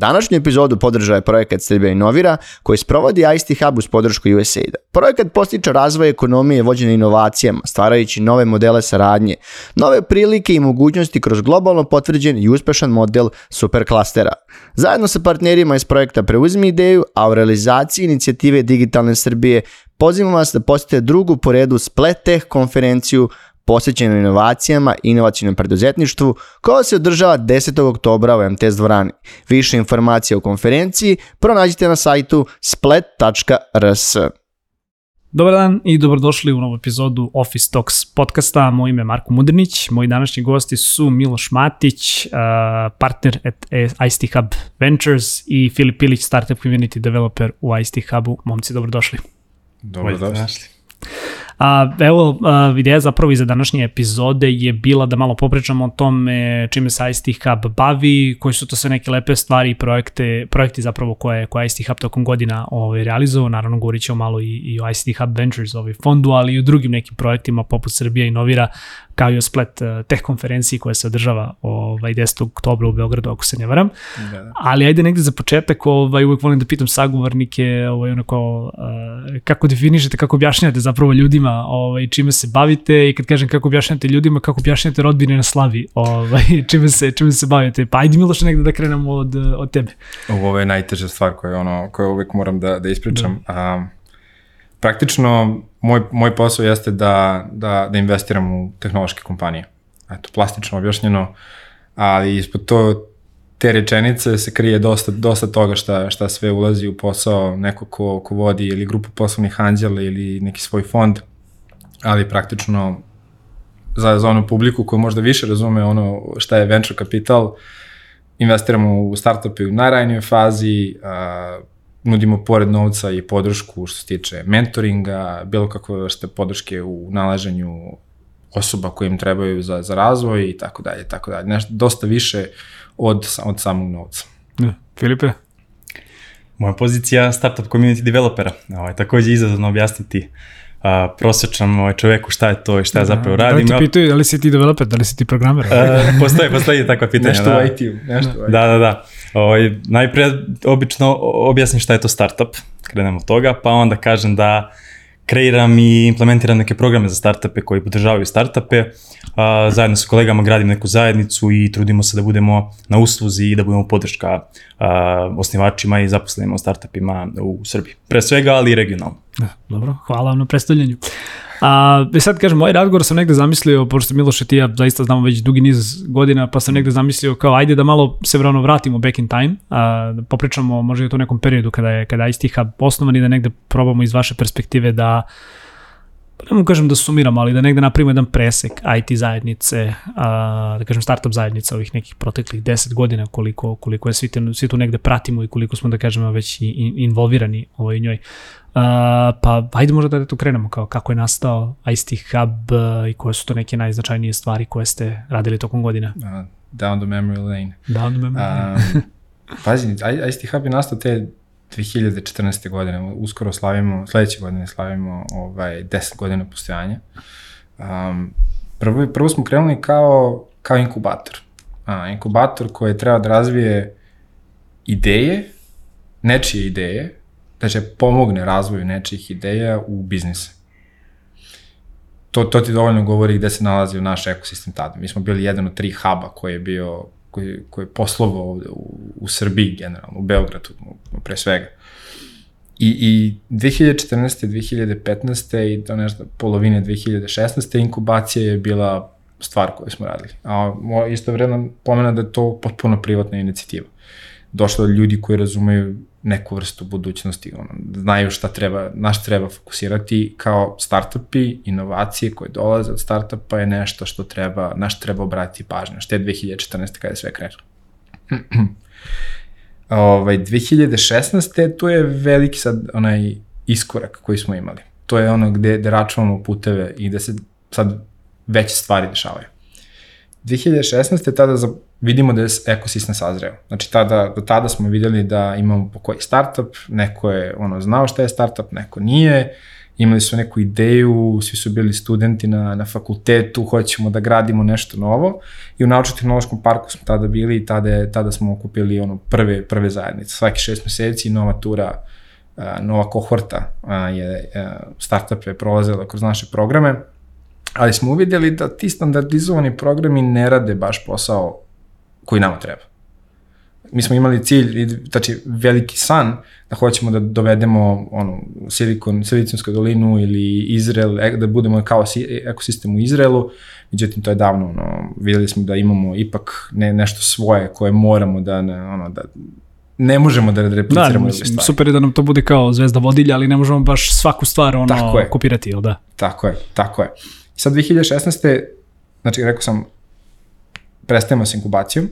Današnju epizodu podržava je projekat Srbija Inovira koji sprovodi ICT Hub uz podršku USAID-a. Projekat postiče razvoj ekonomije vođene inovacijama, stvarajući nove modele saradnje, nove prilike i mogućnosti kroz globalno potvrđen i uspešan model superklastera. Zajedno sa partnerima iz projekta Preuzmi ideju, a u realizaciji inicijative Digitalne Srbije pozivamo vas da posjetite drugu po redu Splet Tech konferenciju posvećenu inovacijama i inovacijnom preduzetništvu, koja se održava 10. oktobra u MTS dvorani. Više informacija o konferenciji pronađite na sajtu splet.rs. Dobar dan i dobrodošli u novu epizodu Office Talks podcasta. Moje ime je Marko Mudrnić, moji današnji gosti su Miloš Matić, uh, partner at ICT Hub Ventures i Filip Ilić, startup community developer u ICT Hubu. Momci, dobrodošli. Dobrodošli. A, evo, a, ideja zapravo iza današnje epizode je bila da malo popričamo o tome čime se ICT Hub bavi, koji su to sve neke lepe stvari i projekte, projekti zapravo koje, koje ICT Hub tokom godina ovaj, realizovao. Naravno, govorit ćemo malo i, i o ICT Hub Ventures ovaj fondu, ali i o drugim nekim projektima poput Srbija Inovira, kao i o Splet uh, teh konferenciji koja se održava ovaj, 10. oktobra u Beogradu, ako se ne varam. Da, da. Ali ajde negde za početak, ovaj, uvek volim da pitam sagovornike ovaj, onako, uh, kako definišete, kako objašnjate zapravo ljudima ovaj, čime se bavite i kad kažem kako objašnjate ljudima, kako objašnjate rodbine na slavi, ovaj, čime, se, čime se bavite. Pa ajde Miloš negde da krenemo od, od tebe. Ovo je najteža stvar koju, ono, koju uvek moram da, da ispričam. Da. Um, praktično moj, moj posao jeste da, da, da investiram u tehnološke kompanije. Eto, plastično objašnjeno, ali ispod to, te rečenice se krije dosta, dosta toga šta, šta sve ulazi u posao neko ko, ko vodi ili grupu poslovnih anđela ili neki svoj fond, ali praktično za, za onu publiku koja možda više razume ono šta je venture kapital, investiramo u startupe u najranijoj fazi, a, nudimo pored novca i podršku što se tiče mentoringa, bilo kakve vrste podrške u nalaženju osoba koje im trebaju za, za razvoj i tako dalje, tako dalje. Nešto dosta više od, od samog novca. Ne, Filipe? Moja pozicija startup community developera. Ovo je takođe izazovno objasniti a, prosječnom ovaj, čoveku šta je to i šta ja zapravo radim. Da li ti pitaju da li si ti developer, da li si ti programer? Uh, postoje, postoje takva pitanja. nešto da. u IT-u. Nešto da. u IT-u. Da, da, da. Ovaj, najpre obično objasnim šta je to startup, krenemo od toga, pa onda kažem da kreiram i implementiram neke programe za startupe koji podržavaju startupe. A, zajedno sa kolegama gradim neku zajednicu i trudimo se da budemo na usluzi i da budemo podrška a, osnivačima i zaposlenima u startupima u Srbiji. Pre svega, ali i regionalno. Da, dobro, hvala vam na predstavljanju. A, e sad kažem, ovaj razgovor sam negde zamislio, pošto Miloš i ti ja zaista znamo već dugi niz godina, pa sam negde zamislio kao ajde da malo se vrano vratimo back in time, a, da popričamo možda i o to nekom periodu kada je, kada je ICT Hub osnovan i da negde probamo iz vaše perspektive da pa ne mogu kažem da sumiramo, ali da negde napravimo jedan presek IT zajednice, a, da kažem startup zajednica ovih nekih proteklih 10 godina koliko, koliko je svi, te, svi tu negde pratimo i koliko smo da kažemo već i, involvirani ovoj njoj. Uh, pa ajde možda da tu krenemo kao kako je nastao ICT Hub uh, i koje su to neke najznačajnije stvari koje ste radili tokom godina. Uh, down the memory lane. Down the memory lane. um, pazi, ICT Hub je nastao te 2014. godine, uskoro slavimo, sledeće godine slavimo ovaj, 10 godina postojanja. Um, prvo, prvo smo krenuli kao, kao inkubator. A, inkubator koji treba da razvije ideje, nečije ideje, da će pomogne razvoju nečih ideja u biznisu. To, to ti dovoljno govori gde se nalazi naš ekosistem tada. Mi smo bili jedan od tri huba koji je bio, koji, koji je poslovao u, u Srbiji generalno, u Beogradu pre svega. I, i 2014. 2015. i do nešto polovine 2016. inkubacija je bila stvar koju smo radili. A isto vredno pomena da je to potpuno privatna inicijativa. Došlo do ljudi koji razumeju neku vrstu budućnosti, ono, znaju šta treba, naš treba fokusirati kao startupi, inovacije koje dolaze od startupa je nešto što treba, naš treba obratiti pažnju, što je 2014. kada je sve krenulo. ovaj, 2016. tu je veliki sad onaj iskorak koji smo imali. To je ono gde, gde računamo puteve i gde se sad veće stvari dešavaju. 2016. tada za, vidimo da je ekosistem sazreo. Znači tada, do tada smo videli da imamo po koji startup, neko je ono znao šta je startup, neko nije imali su neku ideju, svi su bili studenti na, na fakultetu, hoćemo da gradimo nešto novo i u naučno-tehnološkom parku smo tada bili i tada, tada smo okupili ono prve, prve zajednice. Svaki šest meseci nova tura, nova kohorta je startupe prolazila kroz naše programe, ali smo uvidjeli da ti standardizovani programi ne rade baš posao koji nama treba mi smo imali cilj, znači veliki san, da hoćemo da dovedemo ono, Silikon, Silicijonsku dolinu ili Izrael, e, da budemo kao ekosistem u Izraelu, međutim to je davno, ono, videli smo da imamo ipak ne, nešto svoje koje moramo da, ne, ono, da ne možemo da repliciramo da, stvari. Super je da nam to bude kao zvezda vodilja, ali ne možemo baš svaku stvar ono, tako je. kopirati, ili da? Tako je, tako je. I sad 2016. znači rekao sam, prestajemo s inkubacijom,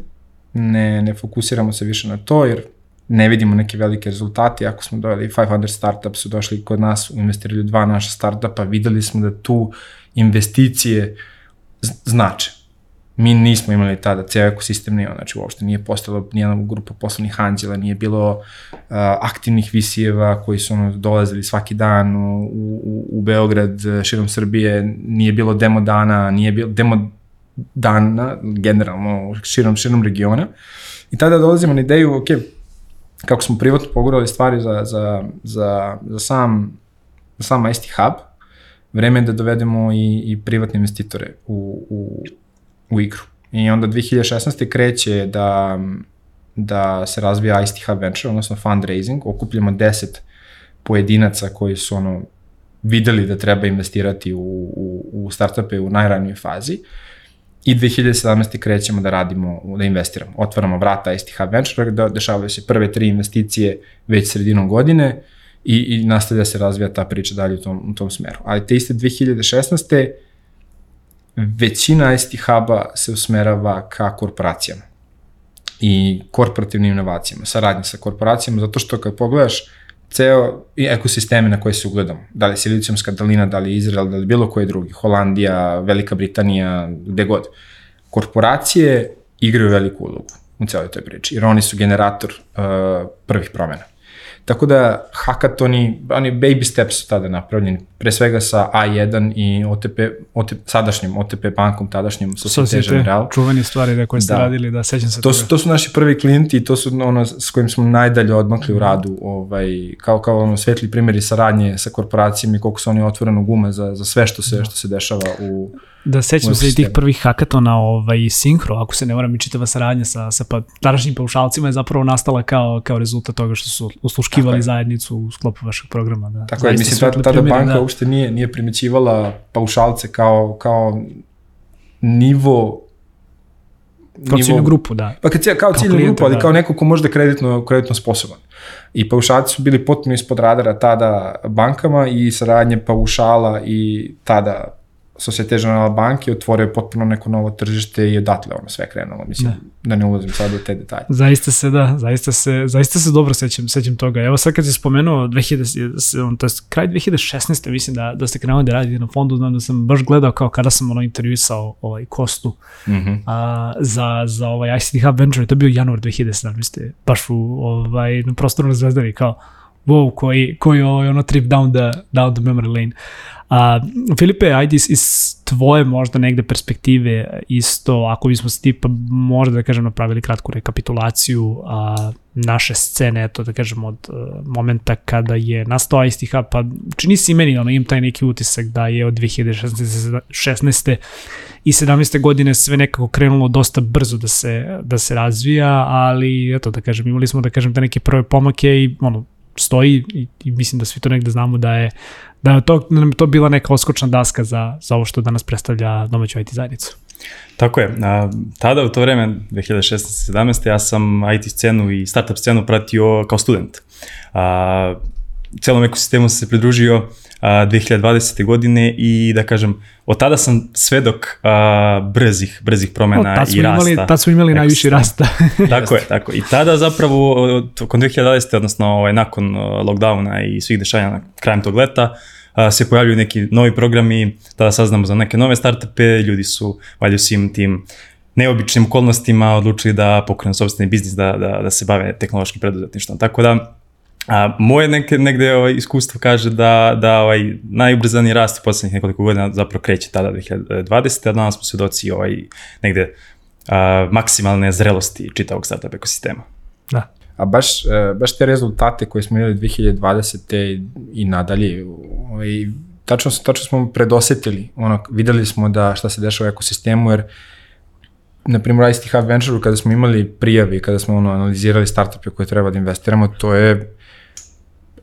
ne, ne fokusiramo se više na to, jer ne vidimo neke velike rezultate. Ako smo dojeli 500 startups su došli kod nas, investirali dva naša startupa, videli smo da tu investicije znače. Mi nismo imali tada, ceo ekosistem nije, znači uopšte nije postalo nijedna grupa poslovnih anđela, nije bilo uh, aktivnih visijeva koji su ono, dolazili svaki dan u, u, u Beograd, širom Srbije, nije bilo demo dana, nije bilo demo dana, generalno širom, širom regiona. I tada dolazimo na ideju, ok, kako smo privatno pogurali stvari za, za, za, za sam, za sam ICT Hub, vreme je da dovedemo i, i privatne investitore u, u, u igru. I onda 2016. kreće da, da se razvija ICT Hub Venture, odnosno fundraising, okupljamo 10 pojedinaca koji su ono videli da treba investirati u, u, u startupe u najranijoj fazi. Uh, i 2017. krećemo da radimo, da investiramo. Otvaramo vrata STH Venture, da dešavaju se prve tri investicije već sredinom godine i, i nastavlja se razvija ta priča dalje u tom, u tom smeru. Ali te iste 2016. većina ST Hub-a se usmerava ka korporacijama i korporativnim inovacijama, saradnje sa korporacijama, zato što kad pogledaš ceo ekosisteme na koje se ugledamo. Da li Silicijumska dalina, da li Izrael, da li bilo koji drugi, Holandija, Velika Britanija, gde god. Korporacije igraju veliku ulogu u celoj toj priči, jer oni su generator uh, prvih promena. Tako da hakatoni, oni baby steps su tada napravljeni, pre svega sa A1 i OTP, OTP sadašnjim OTP bankom, tadašnjim Societe General. Čuveni stvari da koje ste da. radili, da sećam se to toga. Su, to su naši prvi klijenti i to su ono s kojim smo najdalje odmakli u radu, ovaj, kao, kao ono svetli primjeri saradnje sa korporacijama i koliko su oni otvoreno gume za, za sve što se, da. što se dešava u Da sećam se i tih prvih hakatona ovaj, Synchro, ako se ne varam i čitava saradnja sa, sa pa, tadašnjim paušalcima je zapravo nastala kao, kao rezultat toga što su usluškivali zajednicu u sklopu vašeg programa. Da. Tako je, mislim, tada, tada banka da. uopšte nije, nije primećivala paušalce kao, kao nivo Kao ciljnu grupu, da. Pa kad, kao, kao ciljnu grupu, ali da. kao neko ko može da kreditno, kreditno sposoban. I paušalci su bili potpuno ispod radara tada bankama i saradnje paušala i tada Societe Generala banke otvorio potpuno neko novo tržište i odatle ono sve krenulo, mislim, da, da ne ulazim sad u te detalje. Zaista se, da, zaista se, zaista se dobro sećam, sećam toga. Evo sad kad si spomenuo 2000, to je kraj 2016. mislim da, da ste krenuli da radite na fondu, znam da sam baš gledao kao kada sam ono intervjuisao ovaj Kostu mm -hmm. a, za, za ovaj ICT Hub Venture, to je bio januar 2017. Baš u, ovaj, na prostoru na Zvezdari, kao wow, koji, koji ovaj, ono trip down the, down the memory lane. A, Filipe, ajde iz, iz tvoje možda negde perspektive isto, ako bismo se tipa možda da kažem napravili kratku rekapitulaciju a, naše scene, eto da kažem od a, momenta kada je nastao hub, pa čini se i meni, ono, imam taj neki utisak da je od 2016. 16. i 17. godine sve nekako krenulo dosta brzo da se, da se razvija, ali eto da kažem, imali smo da kažem te neke prve pomake i ono, stoji i, i mislim da svi to negde znamo da je da je to, da to bila neka oskočna daska za, za ovo što danas predstavlja domaću IT zajednicu. Tako je. A, tada u to vreme, 2016-17, ja sam IT scenu i startup scenu pratio kao student. A, celom ekosistemu sam se pridružio a, 2020. godine i da kažem, od tada sam svedok a, brzih, brzih promena o, i rasta. Imali, tad smo imali najviši rasta. tako je, tako. I tada zapravo, tokom 2020. odnosno ovaj, nakon lockdowna i svih dešanja na krajem tog leta, a, se pojavljuju neki novi programi, tada saznamo za neke nove startupe, ljudi su valjda u svim tim neobičnim okolnostima odlučili da pokrenu sobstveni biznis, da, da, da se bave tehnološkim preduzetništvom. Tako da, A, moje neke, negde ovaj, iskustvo kaže da, da ovaj, najubrzaniji rast u poslednjih nekoliko godina zapravo kreće tada 2020. a danas smo svedoci ovaj, negde a, maksimalne zrelosti čitavog startup ekosistema. Da. A baš, e, baš te rezultate koje smo imali 2020. i nadalje, ovaj, tačno, tačno smo predosetili, ono, videli smo da šta se dešava u ekosistemu, jer na primjer ICT Hub Venture kada smo imali prijavi, kada smo ono, analizirali startupe koje treba da investiramo, to je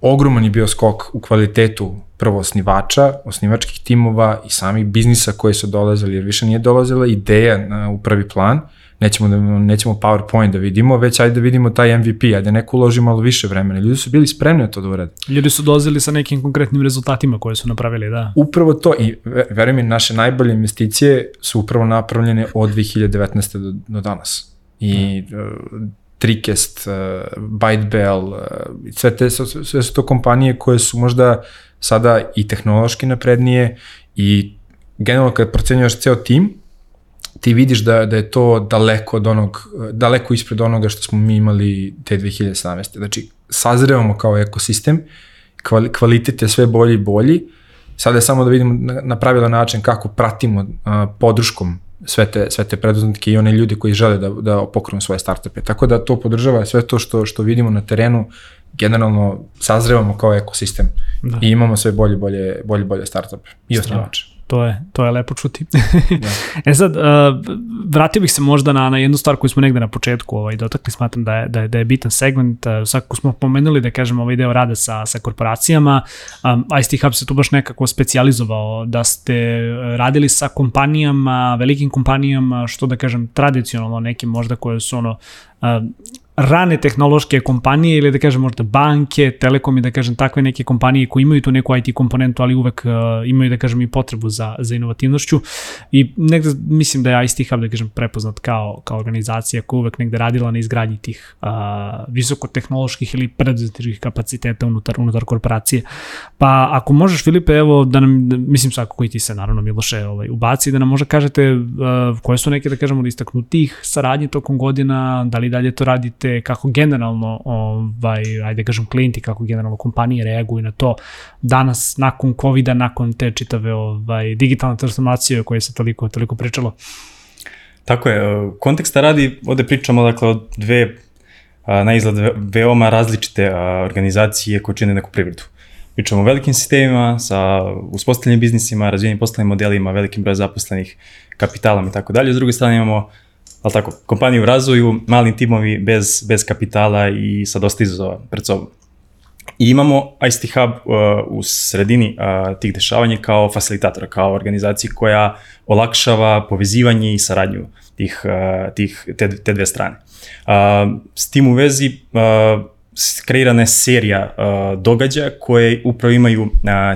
ogroman je bio skok u kvalitetu prvo osnivača, osnivačkih timova i samih biznisa koji su dolazili, jer više nije dolazila ideja na, u prvi plan, nećemo, da, nećemo PowerPoint da vidimo, već ajde da vidimo taj MVP, ajde da neko uloži malo više vremena. Ljudi su bili spremni na to da urade. Ljudi su dolazili sa nekim konkretnim rezultatima koje su napravili, da. Upravo to i veruj mi, naše najbolje investicije su upravo napravljene od 2019. do, do danas. I uh, Trikest, uh, Bytebell, uh, sve, te, sve su to kompanije koje su možda sada i tehnološki naprednije i generalno kad procenjuješ ceo tim, ti vidiš da, da je to daleko od onog, daleko ispred onoga što smo mi imali te 2017. Znači, sazrevamo kao ekosistem, kvalitet je sve bolji i bolji, sada je samo da vidimo na, na pravilan način kako pratimo a, podrškom sve te, sve te preduzetnike i one ljudi koji žele da, da pokrenu svoje startupe. Tako da to podržava sve to što, što vidimo na terenu, generalno sazrevamo kao ekosistem da. i imamo sve bolje, bolje, bolje, bolje startupe i osnivače to je, to je lepo čuti. da. e sad, uh, vratio bih se možda na, na jednu stvar koju smo negde na početku ovaj, dotakli, smatram da je, da je, da je bitan segment, uh, svakako smo pomenuli da kažemo ovaj deo rada sa, sa korporacijama, um, ICT Hub se tu baš nekako specializovao da ste radili sa kompanijama, velikim kompanijama, što da kažem, tradicionalno nekim možda koje su ono, uh, rane tehnološke kompanije ili da kažem možda banke, telekom i da kažem takve neke kompanije koje imaju tu neku IT komponentu, ali uvek uh, imaju da kažem i potrebu za, za inovativnošću i negde mislim da je ICT Hub da kažem prepoznat kao, kao organizacija koja uvek negde radila na izgradnji tih uh, visokotehnoloških ili preduzetničkih kapaciteta unutar, unutar korporacije. Pa ako možeš Filipe, evo da nam, mislim svako koji ti se naravno Miloše ovaj, ubaci, da nam možda kažete uh, koje su neke da kažemo da istaknutih saradnje tokom godina, da li dalje to radite vidite kako generalno, ovaj, ajde da kažem, klijenti, kako generalno kompanije reaguju na to danas, nakon covid nakon te čitave ovaj, digitalne transformacije o kojoj se toliko, toliko pričalo? Tako je, konteksta radi, ovde pričamo dakle o dve na izgled veoma različite organizacije koje čine neku privredu. Pričamo o velikim sistemima sa uspostavljenim biznisima, razvijenim poslovnim modelima, velikim brojem zaposlenih, kapitalom i tako dalje. S druge strane imamo ali tako, kompanije u razvoju, mali timovi bez, bez kapitala i sa dosta izazova pred sobom. I imamo ICT Hub uh, u sredini uh, tih dešavanja kao facilitatora, kao organizaciji koja olakšava povezivanje i saradnju tih, uh, tih, te, te dve strane. Uh, s tim u vezi uh, kreirana je serija uh, događaja koje upravo imaju uh,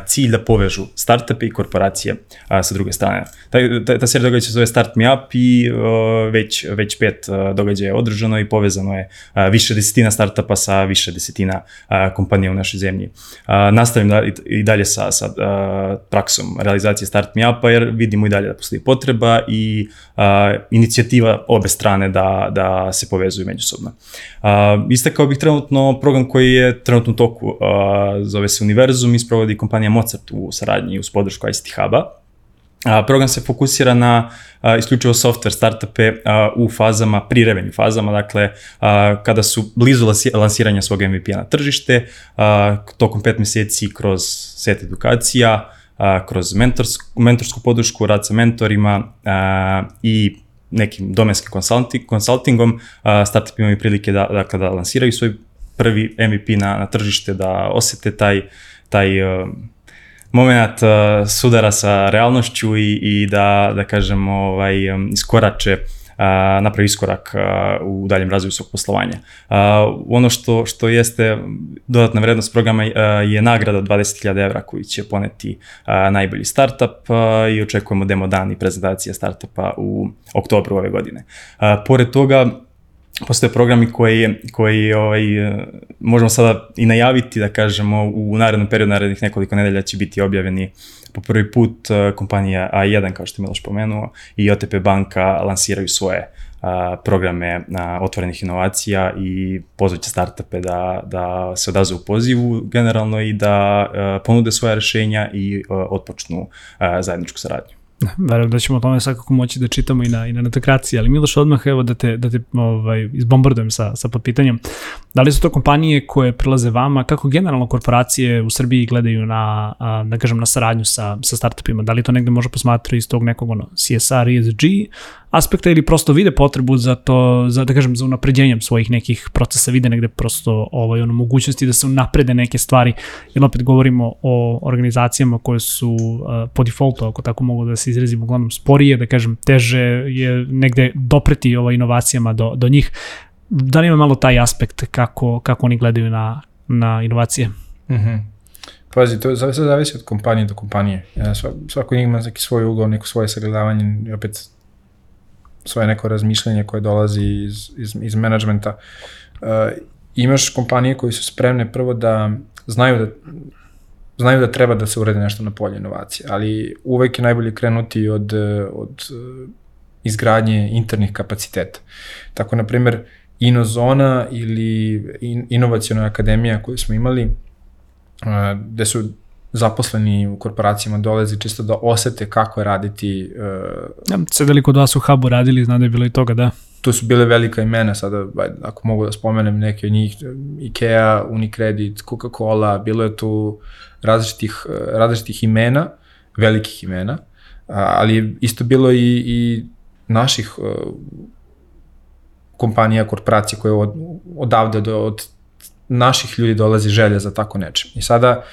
cilj da povežu startupe i korporacije uh, sa druge strane. Ta, ta, ta serija događaja se zove Start Me Up i uh, već, već pet uh, događaja je održano i povezano je uh, više desetina startupa sa više desetina uh, kompanija u našoj zemlji. Uh, nastavim da, i, i dalje sa, sa uh, praksom realizacije Start Me Upa jer vidimo i dalje da postoji potreba i uh, inicijativa obe strane da, da se povezuju međusobno. Uh, istakao bih trenutno program koji je trenutno u toku, uh, zove se Univerzum i sprovodi kompanija Mozart u saradnji uz podršku ICT Hub-a. Program se fokusira na isključivo software startupe u fazama, pri revenju fazama, dakle kada su blizu lansiranja svog MVP-a na tržište, tokom pet meseci kroz set edukacija, kroz mentorsku, mentorsku podršku, rad sa mentorima i nekim domenskim konsulting, konsultingom, a, startup imaju prilike da, dakle, da lansiraju svoj prvi MVP na, na tržište, da osete taj, taj uh, moment uh, sudara sa realnošću i, i da, da kažem, ovaj, um, iskorače uh, napravi iskorak uh, u daljem razvoju svog poslovanja. Uh, ono što, što jeste dodatna vrednost programa uh, je nagrada 20.000 evra koji će poneti uh, najbolji startup uh, i očekujemo demo dan i prezentacija startupa u oktobru ove godine. Pored toga, postoje programi koji, koji ovaj, možemo sada i najaviti, da kažemo, u narednom periodu, narednih nekoliko nedelja će biti objavljeni po prvi put eh, kompanija A1, kao što je Miloš pomenuo, i OTP banka lansiraju svoje a, programe a, otvorenih inovacija i pozvaće startupe da, da se odazu u pozivu generalno i da a, ponude svoje rešenja i a, otpočnu a, zajedničku saradnju. Verujem da ćemo o tome svakako moći da čitamo i na, i na netokraciji, ali Miloš odmah evo da te, da te ovaj, izbombardujem sa, sa potpitanjem. Da li su to kompanije koje prilaze vama, kako generalno korporacije u Srbiji gledaju na, da kažem, na saradnju sa, sa startupima? Da li to negde može posmatrati iz tog nekog ono, CSR, ESG aspekta ili prosto vide potrebu za to, za, da kažem, za unapređenjem svojih nekih procesa, vide negde prosto ovaj, ono, mogućnosti da se unaprede neke stvari, jer opet govorimo o organizacijama koje su uh, po defaultu, ako tako mogu da se izrazim, uglavnom sporije, da kažem, teže je negde dopreti ovaj, inovacijama do, do njih. Da li ima malo taj aspekt kako, kako oni gledaju na, na inovacije? Mm -hmm. Pazi, to sve zavisi od kompanije do kompanije. Svako ima neki svoj ugao, neko svoje sagledavanje opet svoje neko razmišljanje koje dolazi iz, iz, iz menadžmenta. Uh, imaš kompanije koji su spremne prvo da znaju da znaju da treba da se urede nešto na polju inovacije, ali uvek je najbolje krenuti od, od izgradnje internih kapaciteta. Tako, na primer, Inozona ili in, inovacijona akademija koju smo imali, gde su zaposleni u korporacijama dolazi čisto da osete kako je raditi. Uh, ja, sedeli kod vas u hubu radili, znam da je bilo i toga, da. Tu su bile velika imena, sada ako mogu da spomenem neke od njih, Ikea, Unicredit, Coca-Cola, bilo je tu različitih, različitih imena, velikih imena, ali isto bilo i, i naših uh, kompanija, korporacija koje od, odavde do, od naših ljudi dolazi želja za tako nečem. I sada uh,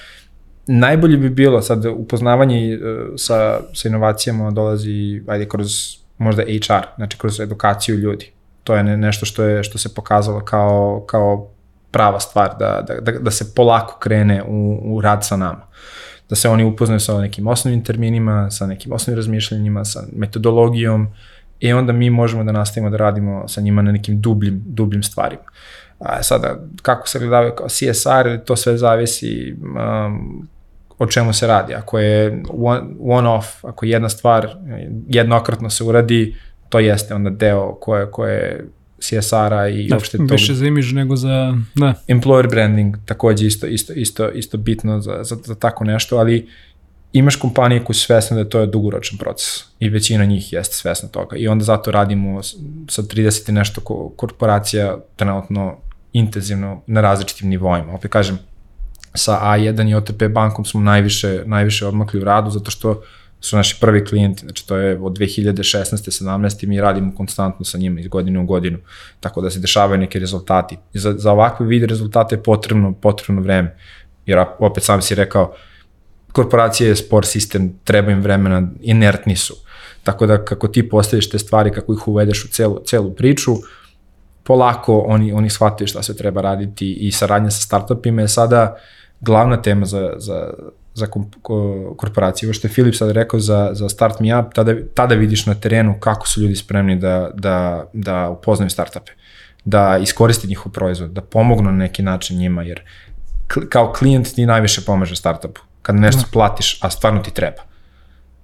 najbolje bi bilo sad upoznavanje uh, sa, sa inovacijama dolazi ajde kroz možda HR, znači kroz edukaciju ljudi. To je ne, nešto što je što se pokazalo kao kao prava stvar da, da, da, da se polako krene u, u rad sa nama. Da se oni upoznaju sa nekim osnovnim terminima, sa nekim osnovnim razmišljanjima, sa metodologijom i onda mi možemo da nastavimo da radimo sa njima na nekim dubljim, dubljim stvarima. A sada, kako se gledavaju kao CSR, to sve zavisi um, o čemu se radi. Ako je one-off, ako jedna stvar jednokratno se uradi, to jeste onda deo koje, koje CSR-a i da, uopšte to. Više za imidž nego za... Da. Employer branding takođe isto, isto, isto, isto bitno za, za, za tako nešto, ali imaš kompanije koje su svesne da to je dugoročan proces i većina njih jeste svesna toga i onda zato radimo sa 30 i nešto korporacija trenutno intenzivno na različitim nivoima. Opet kažem, sa A1 i OTP bankom smo najviše, najviše odmakli u radu, zato što su naši prvi klijenti, znači to je od 2016. 17. mi radimo konstantno sa njima iz godine u godinu, tako da se dešavaju neke rezultati. I za, za ovakve vide rezultate je potrebno, potrebno vreme, jer opet sam si rekao, korporacije je spor sistem, treba im vremena, inertni su. Tako da kako ti postaviš te stvari, kako ih uvedeš u celu, celu priču, polako oni, oni shvataju šta se treba raditi i saradnja sa startupima je sada glavna tema za, za, za korporaciju. Ovo što je Filip sad rekao za, za Start Me Up, tada, tada vidiš na terenu kako su ljudi spremni da, da, da upoznaju startupe, da iskoriste njihov proizvod, da pomognu na neki način njima, jer kao klijent ti najviše pomaže startupu. Kad nešto no. Da. platiš, a stvarno ti treba.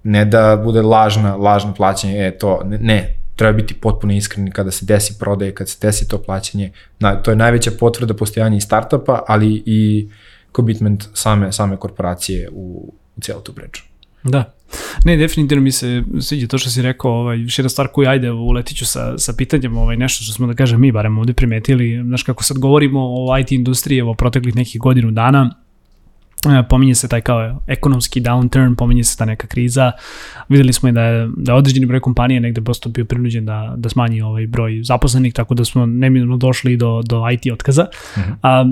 Ne da bude lažna, lažno plaćanje, e to, ne, ne treba biti potpuno iskreni kada se desi prodaje, kada se desi to plaćanje. Na, to je najveća potvrda postojanja i startupa, ali i uh, commitment same, same korporacije u, u cijelu tu priču. Da. Ne, definitivno mi se sviđa to što si rekao, ovaj, još jedna stvar koju ajde, uletit ću sa, sa pitanjem, ovaj, nešto što smo da kažem mi barem ovde primetili, znaš kako sad govorimo o IT industriji, evo proteklih nekih godinu dana, pominje se taj kao ekonomski downturn, pominje se ta neka kriza. Videli smo i da je, da je određeni broj kompanije negde prosto bio prinuđen da, da smanji ovaj broj zaposlenih, tako da smo neminovno došli do, do IT otkaza. Uh mhm. -huh. A,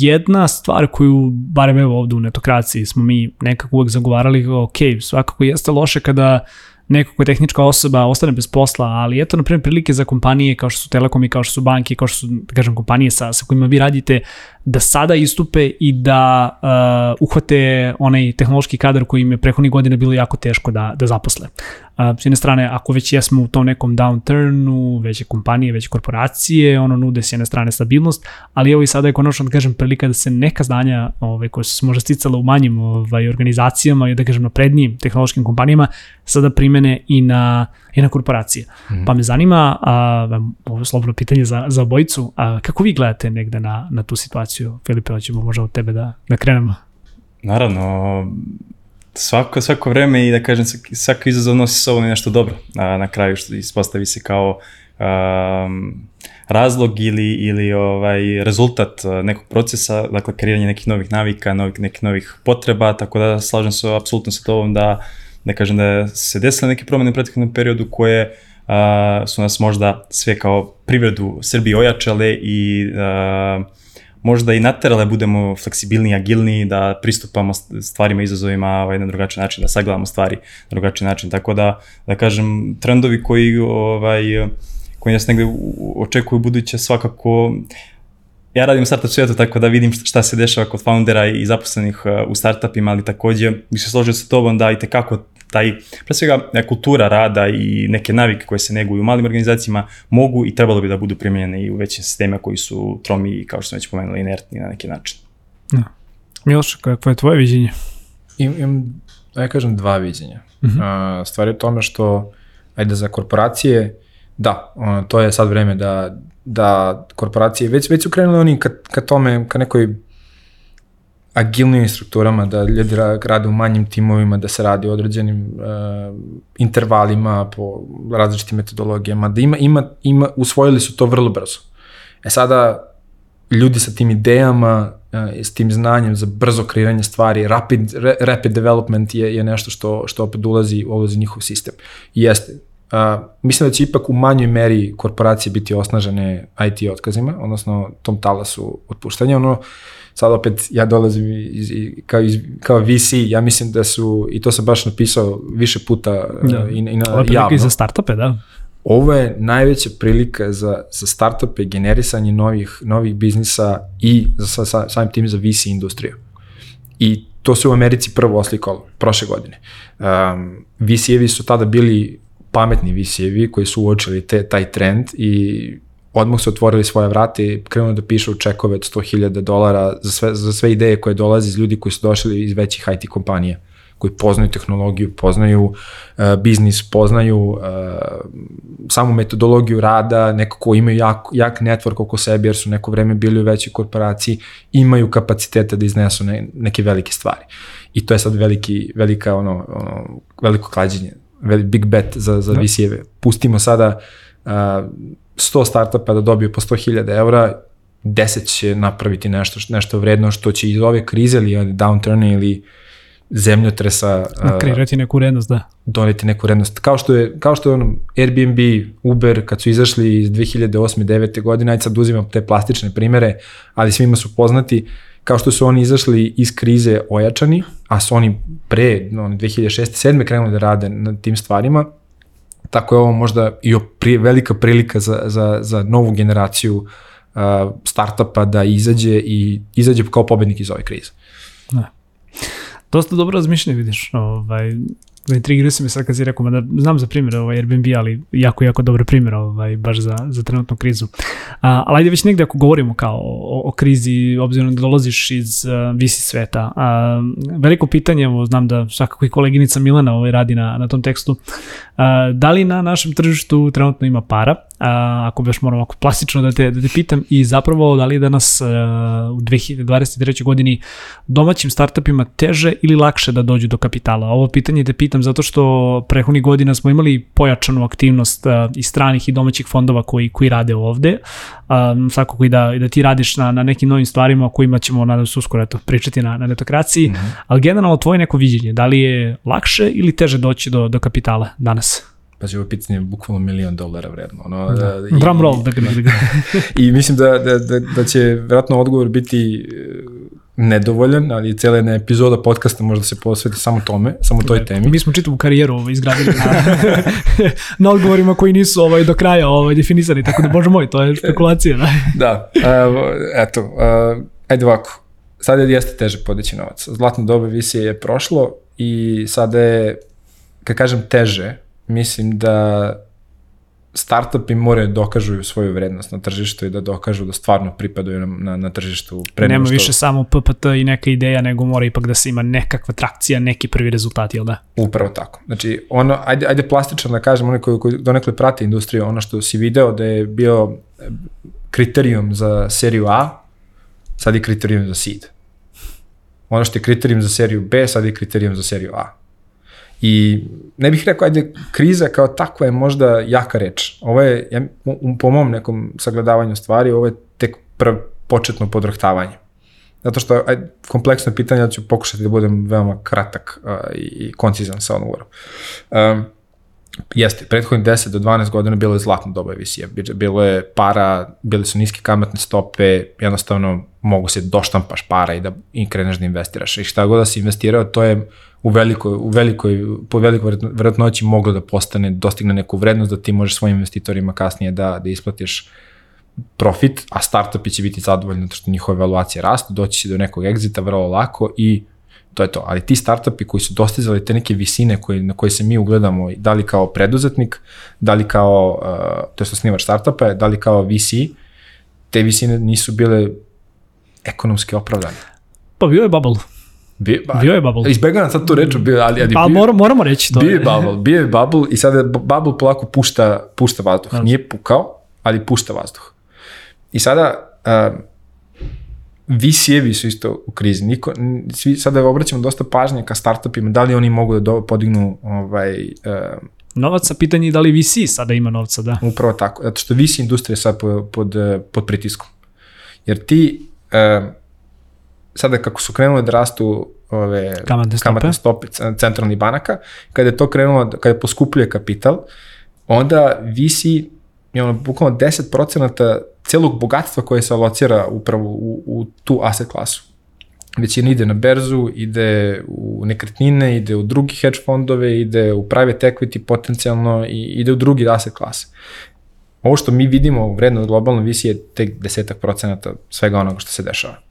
jedna stvar koju, barem evo ovde u netokraciji, smo mi nekako uvek zagovarali, ok, svakako jeste loše kada neko ko je tehnička osoba ostane bez posla, ali eto, na primjer, prilike za kompanije kao što su Telekom i kao što su banke, kao što su, da kažem, kompanije sa, sa kojima vi radite, da sada istupe i da uh, uhvate onaj tehnološki kadar koji im je prehodnih godina bilo jako teško da, da zaposle. Uh, s jedne strane, ako već jesmo u tom nekom downturnu, veće kompanije, veće korporacije, ono nude s jedne strane stabilnost, ali evo i sada je konačno, da kažem, prilika da se neka znanja ovaj, koje su se možda sticala u manjim ovaj, organizacijama i da kažem na prednjim tehnološkim kompanijama, sada primene i na, i na korporacije. Mm. Pa me zanima, a, ovo je slobodno pitanje za, za obojicu, a, kako vi gledate negde na, na tu situaciju? Filipe, hoćemo možda od tebe da, da krenemo. Naravno, svako, svako vreme i da kažem svaki izazov nosi sa ovom nešto dobro a, na kraju što ispostavi se kao um, razlog ili, ili ovaj rezultat nekog procesa, dakle kreiranje nekih novih navika, novih, nekih novih potreba, tako da slažem se apsolutno sa tobom da, da kažem da se desile neke promene u prethodnom periodu koje a, su nas možda sve kao privredu Srbije ojačale i a, možda i naterale budemo fleksibilniji, agilniji, da pristupamo stvarima, izazovima ovaj, na drugačiji način, da sagledamo stvari na drugačiji način. Tako da, da kažem, trendovi koji, ovaj, koji nas negde očekuju buduće svakako ja radim u startup svijetu, tako da vidim šta se dešava kod foundera i zaposlenih u startupima, ali takođe bih se složio sa tobom da i tekako taj, pre svega, e, kultura rada i neke navike koje se neguju u malim organizacijama mogu i trebalo bi da budu primjenjene i u većim sistema koji su tromi i, kao što smo već pomenuli, inertni na neki način. Ja. Miloš, kakvo je tvoje viđenje? Im, im, da ja kažem, dva viđenja. Uh mhm. -huh. stvar je tome što, ajde, za korporacije, da, to je sad vreme da, da korporacije, već, već su krenuli oni ka, ka tome, ka nekoj agilnim strukturama, da ljudi rade u manjim timovima, da se radi u određenim uh, intervalima po različitim metodologijama, da ima, ima, ima, usvojili su to vrlo brzo. E sada, ljudi sa tim idejama, uh, s tim znanjem za brzo kreiranje stvari, rapid, re, rapid development je, je nešto što, što opet ulazi, ulazi njihov sistem. I jeste, Uh, mislim da će ipak u manjoj meri korporacije biti osnažene IT otkazima, odnosno tom talasu otpuštanja. Ono, sad opet ja dolazim iz, kao, iz, kao VC, ja mislim da su, i to sam baš napisao više puta da. uh, i, i na Ovo je javno. i za startupe, da. Ovo je najveća prilika za, za startupe, generisanje novih, novih biznisa i za, sa, samim tim za VC industriju. I to se u Americi prvo oslikalo, prošle godine. Um, VC-evi su tada bili pametni VC-evi koji su uočili te, taj trend i odmah su otvorili svoje vrate i krenuli da pišu čekove od 100.000 dolara za sve, za sve ideje koje dolaze iz ljudi koji su došli iz većih IT kompanija koji poznaju tehnologiju, poznaju uh, biznis, poznaju uh, samu metodologiju rada, neko ko imaju jak, jak network oko sebe jer su neko vreme bili u većoj korporaciji, imaju kapacitete da iznesu ne, neke velike stvari. I to je sad veliki, velika ono, ono veliko klađenje, velik big bet za, za da. VC-eve. Pustimo sada uh, 100 startupa da dobiju po 100.000 eura, 10 će napraviti nešto, nešto vredno što će iz ove krize ili downturn ili zemljotresa kreirati neku vrednost, da. Doneti neku vrednost. Kao što je, kao što je ono Airbnb, Uber, kad su izašli iz 2008. 9. godine, ajde sad uzimam te plastične primere, ali svima su poznati, kao što su oni izašli iz krize ojačani, a su oni pre, no, 2006. 7. krenuli da rade na tim stvarima, tako je ovo možda i pri, velika prilika za, za, za novu generaciju uh, startupa da izađe i izađe kao pobednik iz ove krize. Da. Dosta dobro razmišljanje vidiš. Ovaj, Intrigirao se mi sad kad si rekao, da znam za primjer ovaj Airbnb, ali jako, jako dobar primjer ovaj, baš za, za trenutnu krizu. A, ali ajde već negde ako govorimo kao o, o krizi, obzirom da dolaziš iz uh, visi sveta, a, veliko pitanje, evo, znam da svakako i koleginica Milana ovaj, radi na, na tom tekstu, da li na našem tržištu trenutno ima para, a, ako baš moram ovako plastično da te, da te pitam i zapravo da li danas u 2023. godini domaćim startupima teže ili lakše da dođu do kapitala? Ovo pitanje te pitam zato što prehodnih godina smo imali pojačanu aktivnost i stranih i domaćih fondova koji, koji rade ovde, a, svakako i da, i da ti radiš na, na nekim novim stvarima o kojima ćemo nadam se uskoro eto, pričati na, na netokraciji, mm -hmm. ali generalno tvoje neko viđenje, da li je lakše ili teže doći do, do kapitala danas? Pa će ovo pitanje je bukvalno milion dolara vredno. Ono, da. I, Drum roll. Da, da, da. I mislim da, da, da, da će vjerojatno odgovor biti nedovoljan, ali cijela jedna epizoda podcasta možda se posveti samo tome, samo toj temi. Mi smo čitavu karijeru ovaj, izgradili na, na odgovorima koji nisu ovaj, do kraja ovaj, definisani, tako da bože moj, to je spekulacija. Da, da uh, eto, uh, ajde ovako, sada jeste teže podići novac. Zlatno doba visije je prošlo i sada je, kad kažem teže, mislim da startupi moraju da dokažu svoju vrednost na tržištu i da dokažu da stvarno pripadaju na, na, na tržištu. Pre Nema što- više samo PPT i neka ideja, nego mora ipak da se ima nekakva trakcija, neki prvi rezultat, jel da? Upravo tako. Znači, ono, ajde, ajde plastično da kažem, oni koji, koji donekle prate industriju, ono što si video da je bio e, kriterijum za seriju A, sad je kriterijum za seed. Ono što je kriterijum za seriju B, sad je kriterijum za seriju A. I ne bih rekao, ajde, kriza kao takva je možda jaka reč. Ovo je, ja, po mom nekom sagledavanju stvari, ovo je tek prv, početno podrohtavanje. Zato što aj, kompleksno pitanje, ja ću pokušati da budem veoma kratak uh, i, koncizan sa odgovorom. Um, jeste, prethodnih 10 do 12 godina bilo je zlatno doba visija. Bilo je para, bile su niske kamatne stope, jednostavno mogu se doštampaš para i da i kreneš da investiraš. I šta god da si investirao, to je u velikoj, u velikoj, po velikoj vjerojatnoći moglo da postane, dostigne neku vrednost da ti možeš svojim investitorima kasnije da, da isplatiš profit, a startupi će biti zadovoljni zato što njihove evaluacije rastu, doći će do nekog egzita vrlo lako i to je to. Ali ti startupi koji su dostizali te neke visine koje, na koje se mi ugledamo, da li kao preduzetnik, da li kao, uh, to je osnivač startupa, da li kao VC, te visine nisu bile ekonomski opravdane. Pa bio je bubble. Bio, ba, Bio je bubble. Izbegavam sad tu reč, bio, ali, ali Pa bio, moramo, moramo reći to. bio je bubble, bio je bubble i sada bu- bubble polako pušta, pušta vazduh. Da. Nije pukao, ali pušta vazduh. I sada, uh, VC-evi su isto u krizi. Niko, svi, sada obraćamo dosta pažnje ka startupima, da li oni mogu da do, podignu ovaj, uh, Novaca, pitanje je da li VC sada ima novca, da. Upravo tako, zato što VC industrija je sad pod, pod, eh, pod pritiskom. Jer ti, sada kako su krenule da rastu ove Kamatne stope. kamatne stope centralnih banaka, kada je to krenulo, da- kada je poskupljuje kapital, onda VC je ono bukvalno 10% celog bogatstva koje se alocira upravo u, u tu asset klasu. Većina ide na berzu, ide u nekretnine, ide u drugi hedge fondove, ide u private equity potencijalno i ide u drugi asset klase. Ovo što mi vidimo vredno globalno visi je tek desetak procenata svega onoga što se dešava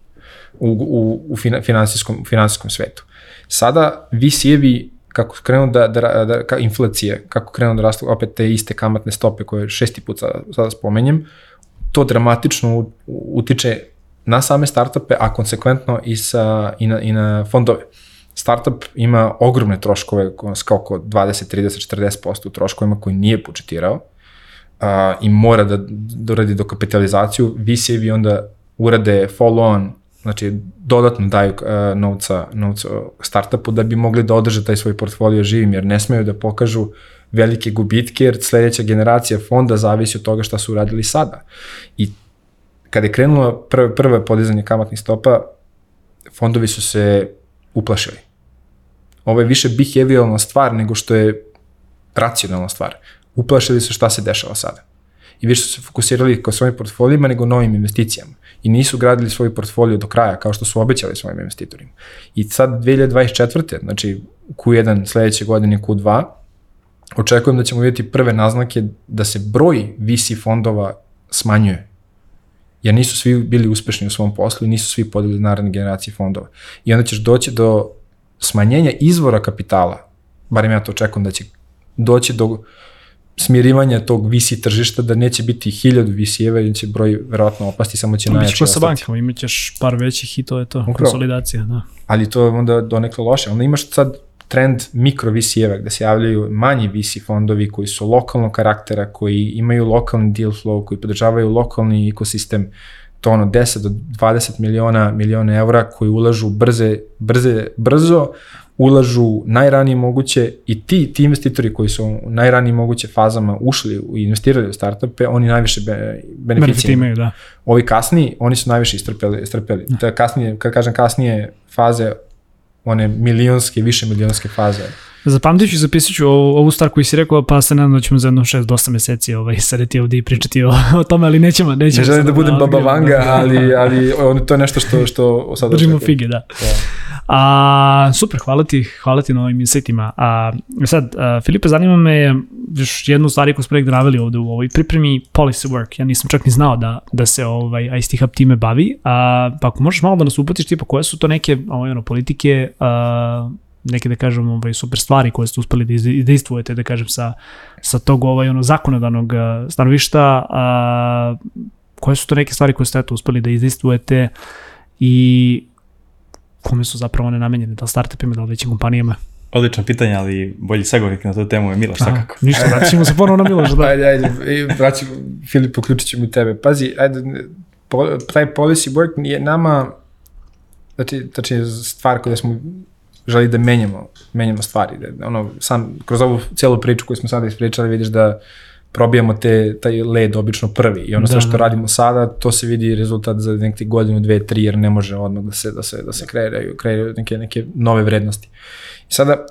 u, u, u fina- finansijskom, finansijskom svetu. Sada VC-evi kako krenu da, da, da ka, inflacije, kako krenu da rastu opet te iste kamatne stope koje šesti put sada, sada spomenjem, to dramatično utiče na same startupe, a konsekventno i, sa, i, na, i na fondove. Startup ima ogromne troškove, kao oko 20, 30, 40% u troškovima koji nije budžetirao a, i mora da doradi do kapitalizaciju, VC-evi onda urade follow-on, znači dodatno daju uh, novca, novca startupu da bi mogli da održe taj svoj portfolio živim, jer ne smeju da pokažu velike gubitke, jer sledeća generacija fonda zavisi od toga šta su uradili sada. I kada je krenulo prve, prve podizanje kamatnih stopa, fondovi su se uplašili. Ovo je više behavioralna stvar nego što je racionalna stvar. Uplašili su šta se dešava sada. I više su se fokusirali kao svojim portfolijima nego novim investicijama. I nisu gradili svoj portfolio do kraja, kao što su obećali svojim investitorima. I sad 2024. znači Q1 sledeće godine Q2, očekujem da ćemo vidjeti prve naznake da se broj VC fondova smanjuje. Jer nisu svi bili uspešni u svom poslu i nisu svi podigli naredne generacije fondova. I onda ćeš doći do smanjenja izvora kapitala, barem ja to očekujem da će doći do smirivanja tog VC tržišta, da neće biti hiljadu VC-eva, jer će broj verovatno opasti, samo će najjači ko sa ostati. bankama, imaćeš par većih i to je to, Upravo. konsolidacija, da. ali to je onda donekle loše. Onda imaš sad trend mikro VC-eva gde se javljaju manji VC fondovi koji su lokalnog karaktera, koji imaju lokalni deal flow, koji podržavaju lokalni ekosistem, to ono 10 do 20 miliona, miliona evra koji ulažu brze, brze, brzo, ulažu najranije moguće i ti, ti investitori koji su u najranije moguće fazama ušli i investirali u startupe, oni najviše be, beneficije imaju. da. Ovi kasniji, oni su najviše istrpeli. istrpeli. Te kasnije, kad kažem kasnije faze, one milionske, više milionske faze. Zapamtit ću i zapisat ću ovu, ovu stvar koju si rekao, pa se nadam da ćemo za jedno 6 do 8 meseci ovaj, sedeti ovdje i pričati o, o tome, ali nećemo. nećemo Ne želim sad da budem baba vanga, ali, ali on, to je nešto što, što sada Držimo fige, da. A, super, hvala ti, hvala ti na ovim insightima. A, sad, a, Filipe, zanima me još jednu stvari koju smo nekde naveli ovde u ovoj pripremi policy work. Ja nisam čak ni znao da, da se ovaj ICT Hub time bavi. A, pa ako možeš malo da nas upatiš, tipa koje su to neke ovaj, ono, politike, a, neke da kažem ovaj super stvari koje ste uspeli da izdejstvujete da kažem sa sa tog ovaj ono zakonodavnog stanovišta a koje su to neke stvari koje ste eto uspeli da izdejstvujete i kome su zapravo one namenjene, da li startupima, da li većim kompanijama? Odlično pitanje, ali bolji sagovornik na tu temu je Miloš, svakako. Ništa, vratit ćemo se ponovno na Miloš. Da. ajde, ajde, vraći, Filip, uključit ćemo tebe. Pazi, ajde, po, taj policy work je nama, znači, znači stvar koja smo želi da menjamo, menjamo stvari. Da, ono, sam, kroz ovu celu priču koju smo sada ispričali, vidiš da probijamo te, taj led obično prvi i ono da, sve što da. radimo sada, to se vidi rezultat za neki godinu, dve, tri, jer ne može odmah da se, da se, da se kreiraju, kreiraju neke, neke nove vrednosti. I sada,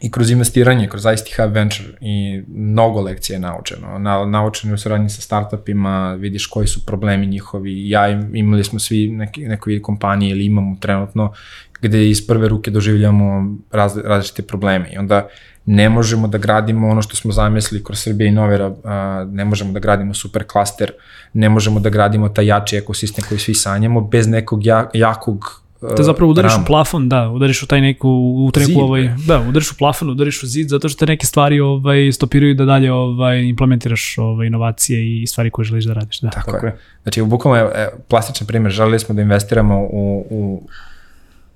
i kroz investiranje, kroz ICT Hub Venture i mnogo lekcija je naučeno. Na, naučeno u saradnji sa startupima, vidiš koji su problemi njihovi. Ja im, imali smo svi neki, neko vid kompanije ili imamo trenutno gde iz prve ruke doživljamo raz, različite probleme. I onda ne možemo da gradimo ono što smo zamislili kroz Srbije i Novera, ne možemo da gradimo super klaster, ne možemo da gradimo taj jači ekosistem koji svi sanjamo bez nekog ja, jakog Te zapravo udariš u plafon, da, udariš u taj neku, u neku, zid, ovaj, da, udariš u plafon, udariš u zid, zato što te neke stvari ovaj, stopiraju da dalje ovaj, implementiraš ovaj, inovacije i stvari koje želiš da radiš. Da. Tako, Tako je. Znači, bukvalno je plastičan primjer, želeli smo da investiramo u, u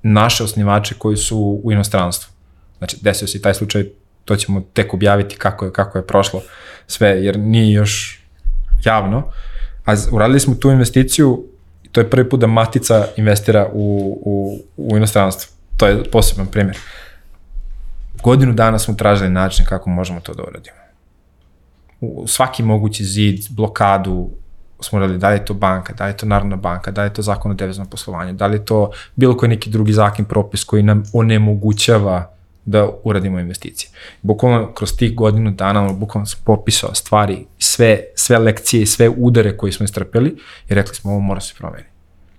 naše osnivače koji su u inostranstvu. Znači, desio se i taj slučaj, to ćemo tek objaviti kako je, kako je prošlo sve, jer nije još javno. A uradili smo tu investiciju to je prvi put da Matica investira u, u, u inostranstvo. To je poseban primjer. Godinu dana smo tražili način kako možemo to da uradimo. U svaki mogući zid, blokadu, smo radili, da li je to banka, da li je to Narodna banka, da li je to zakon o deviznom poslovanju, da li je to bilo koji neki drugi zakon propis koji nam onemogućava da uradimo investicije. Bukvalno kroz tih godinu dana, bukvalno sam popisao stvari, sve, sve lekcije i sve udare koje smo istrpeli i rekli smo ovo mora se promeniti.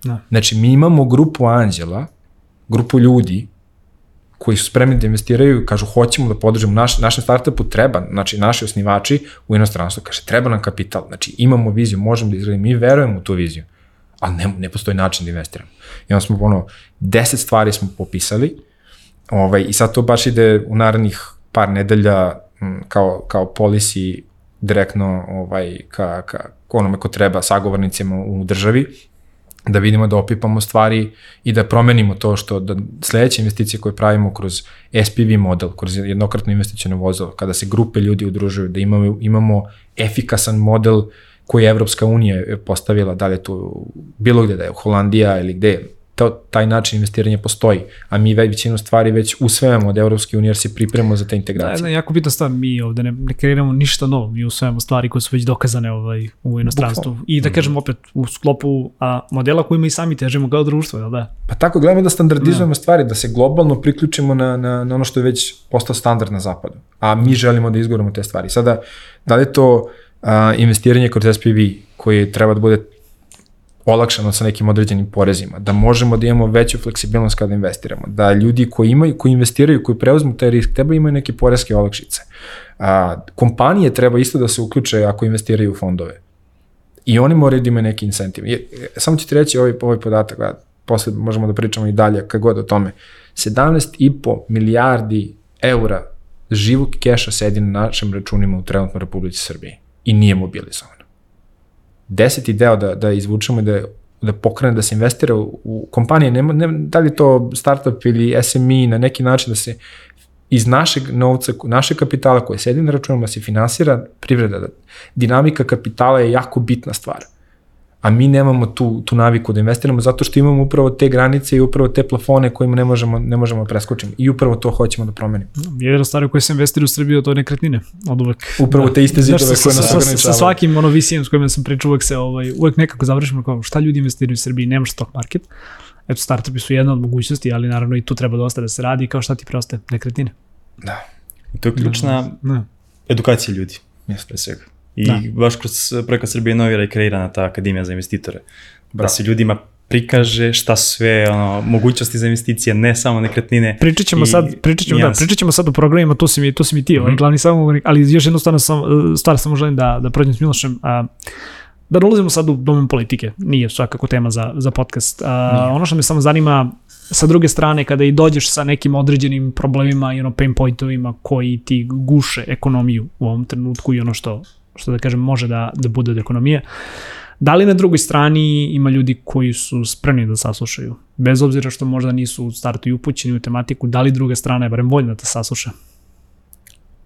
Da. Znači, mi imamo grupu anđela, grupu ljudi koji su spremni da investiraju i kažu hoćemo da podržimo naš, našem startupu treba, znači naši osnivači u inostranstvu kaže treba nam kapital, znači imamo viziju, možemo da izgledamo, mi verujemo u tu viziju, ali ne, ne postoji način da investiramo. I onda smo ono, deset stvari smo popisali ovaj, i sad to baš ide u narednih par nedelja m, kao, kao policy direktno ovaj, ka, ka onome ko treba sagovornicima u državi da vidimo da opipamo stvari i da promenimo to što da sledeće investicije koje pravimo kroz SPV model, kroz jednokratno investicijeno vozilo, kada se grupe ljudi udružuju, da imamo, imamo efikasan model koji je Evropska unija postavila, da li je to bilo gde da je Holandija ili gde, to, taj način investiranja postoji, a mi već većinu stvari već usvajamo od Evropske unije jer se pripremamo za te integracije. Da, jako bitna stvar, mi ovde ne, ne kreiramo ništa novo, mi usvajamo stvari koje su već dokazane ovaj, u inostranstvu. Bukval. I da kažem opet u sklopu a, modela kojima i sami težimo kao društvo, jel da? Pa tako, gledamo da standardizujemo da. stvari, da se globalno priključimo na, na, na ono što je već postao standard na zapadu, a mi želimo da izgoramo te stvari. Sada, da li je to a, investiranje kroz SPV, koji treba da bude olakšano sa nekim određenim porezima, da možemo da imamo veću fleksibilnost kada investiramo, da ljudi koji imaju, koji investiraju, koji preuzmu taj risk, treba imaju neke poreske olakšice. A, kompanije treba isto da se uključe ako investiraju u fondove. I oni moraju da imaju neki incentiv. Je, samo ću ti reći ovaj, ovaj podatak, da posle možemo da pričamo i dalje, kad god o tome. 17,5 milijardi eura živog keša sedi na našim računima u trenutno Republici Srbiji i nije mobilizovan deseti deo da, da izvučemo da, da pokrene, da se investira u, u kompanije, nema, nema, da li to startup ili SME na neki način da se iz našeg novca, našeg kapitala koje sedi na računima se finansira privreda. Dinamika kapitala je jako bitna stvar a mi nemamo tu, tu naviku da investiramo zato što imamo upravo te granice i upravo te plafone kojima ne možemo, ne možemo da preskočiti i upravo to hoćemo da promenimo. Jedna stvar u kojoj se investira u Srbiju to je nekretnine, od uvek. Upravo da. te iste zidove koje nas ograničavaju. Sa, svakim ono visijem s kojima sam pričao uvek se ovaj, uvek nekako završimo kao šta ljudi investiraju u Srbiji, nemaš stock market. Eto, startupi su jedna od mogućnosti, ali naravno i tu treba dosta da se radi kao šta ti preostaje, nekretnine. Da. I to je ključna da, da. edukacija ljudi, mjesto pre svega. I da. baš kroz projekat Srbije Novira je kreirana ta akademija za investitore. Bravo. Da se ljudima prikaže šta sve ono, mogućnosti za investicije, ne samo nekretnine. Pričat ćemo i sad, pričat ćemo, da, pričat ćemo sad o programima, tu si mi, tu si mi ti, ovaj Mhm. glavni samogovornik, ali još jednu stvar, sam, stvar samo želim da, da prođem s Milošem. A, da ne ulazimo sad u domen politike, nije svakako tema za, za podcast. A, ono što me samo zanima, sa druge strane, kada i dođeš sa nekim određenim problemima i ono pain pointovima koji ti guše ekonomiju u ovom trenutku i ono što, što da kažem može da, da bude od ekonomije, Da li na drugoj strani ima ljudi koji su spremni da saslušaju? Bez obzira što možda nisu u startu i upućeni u tematiku, da li druga strana je barem voljna da sasluša?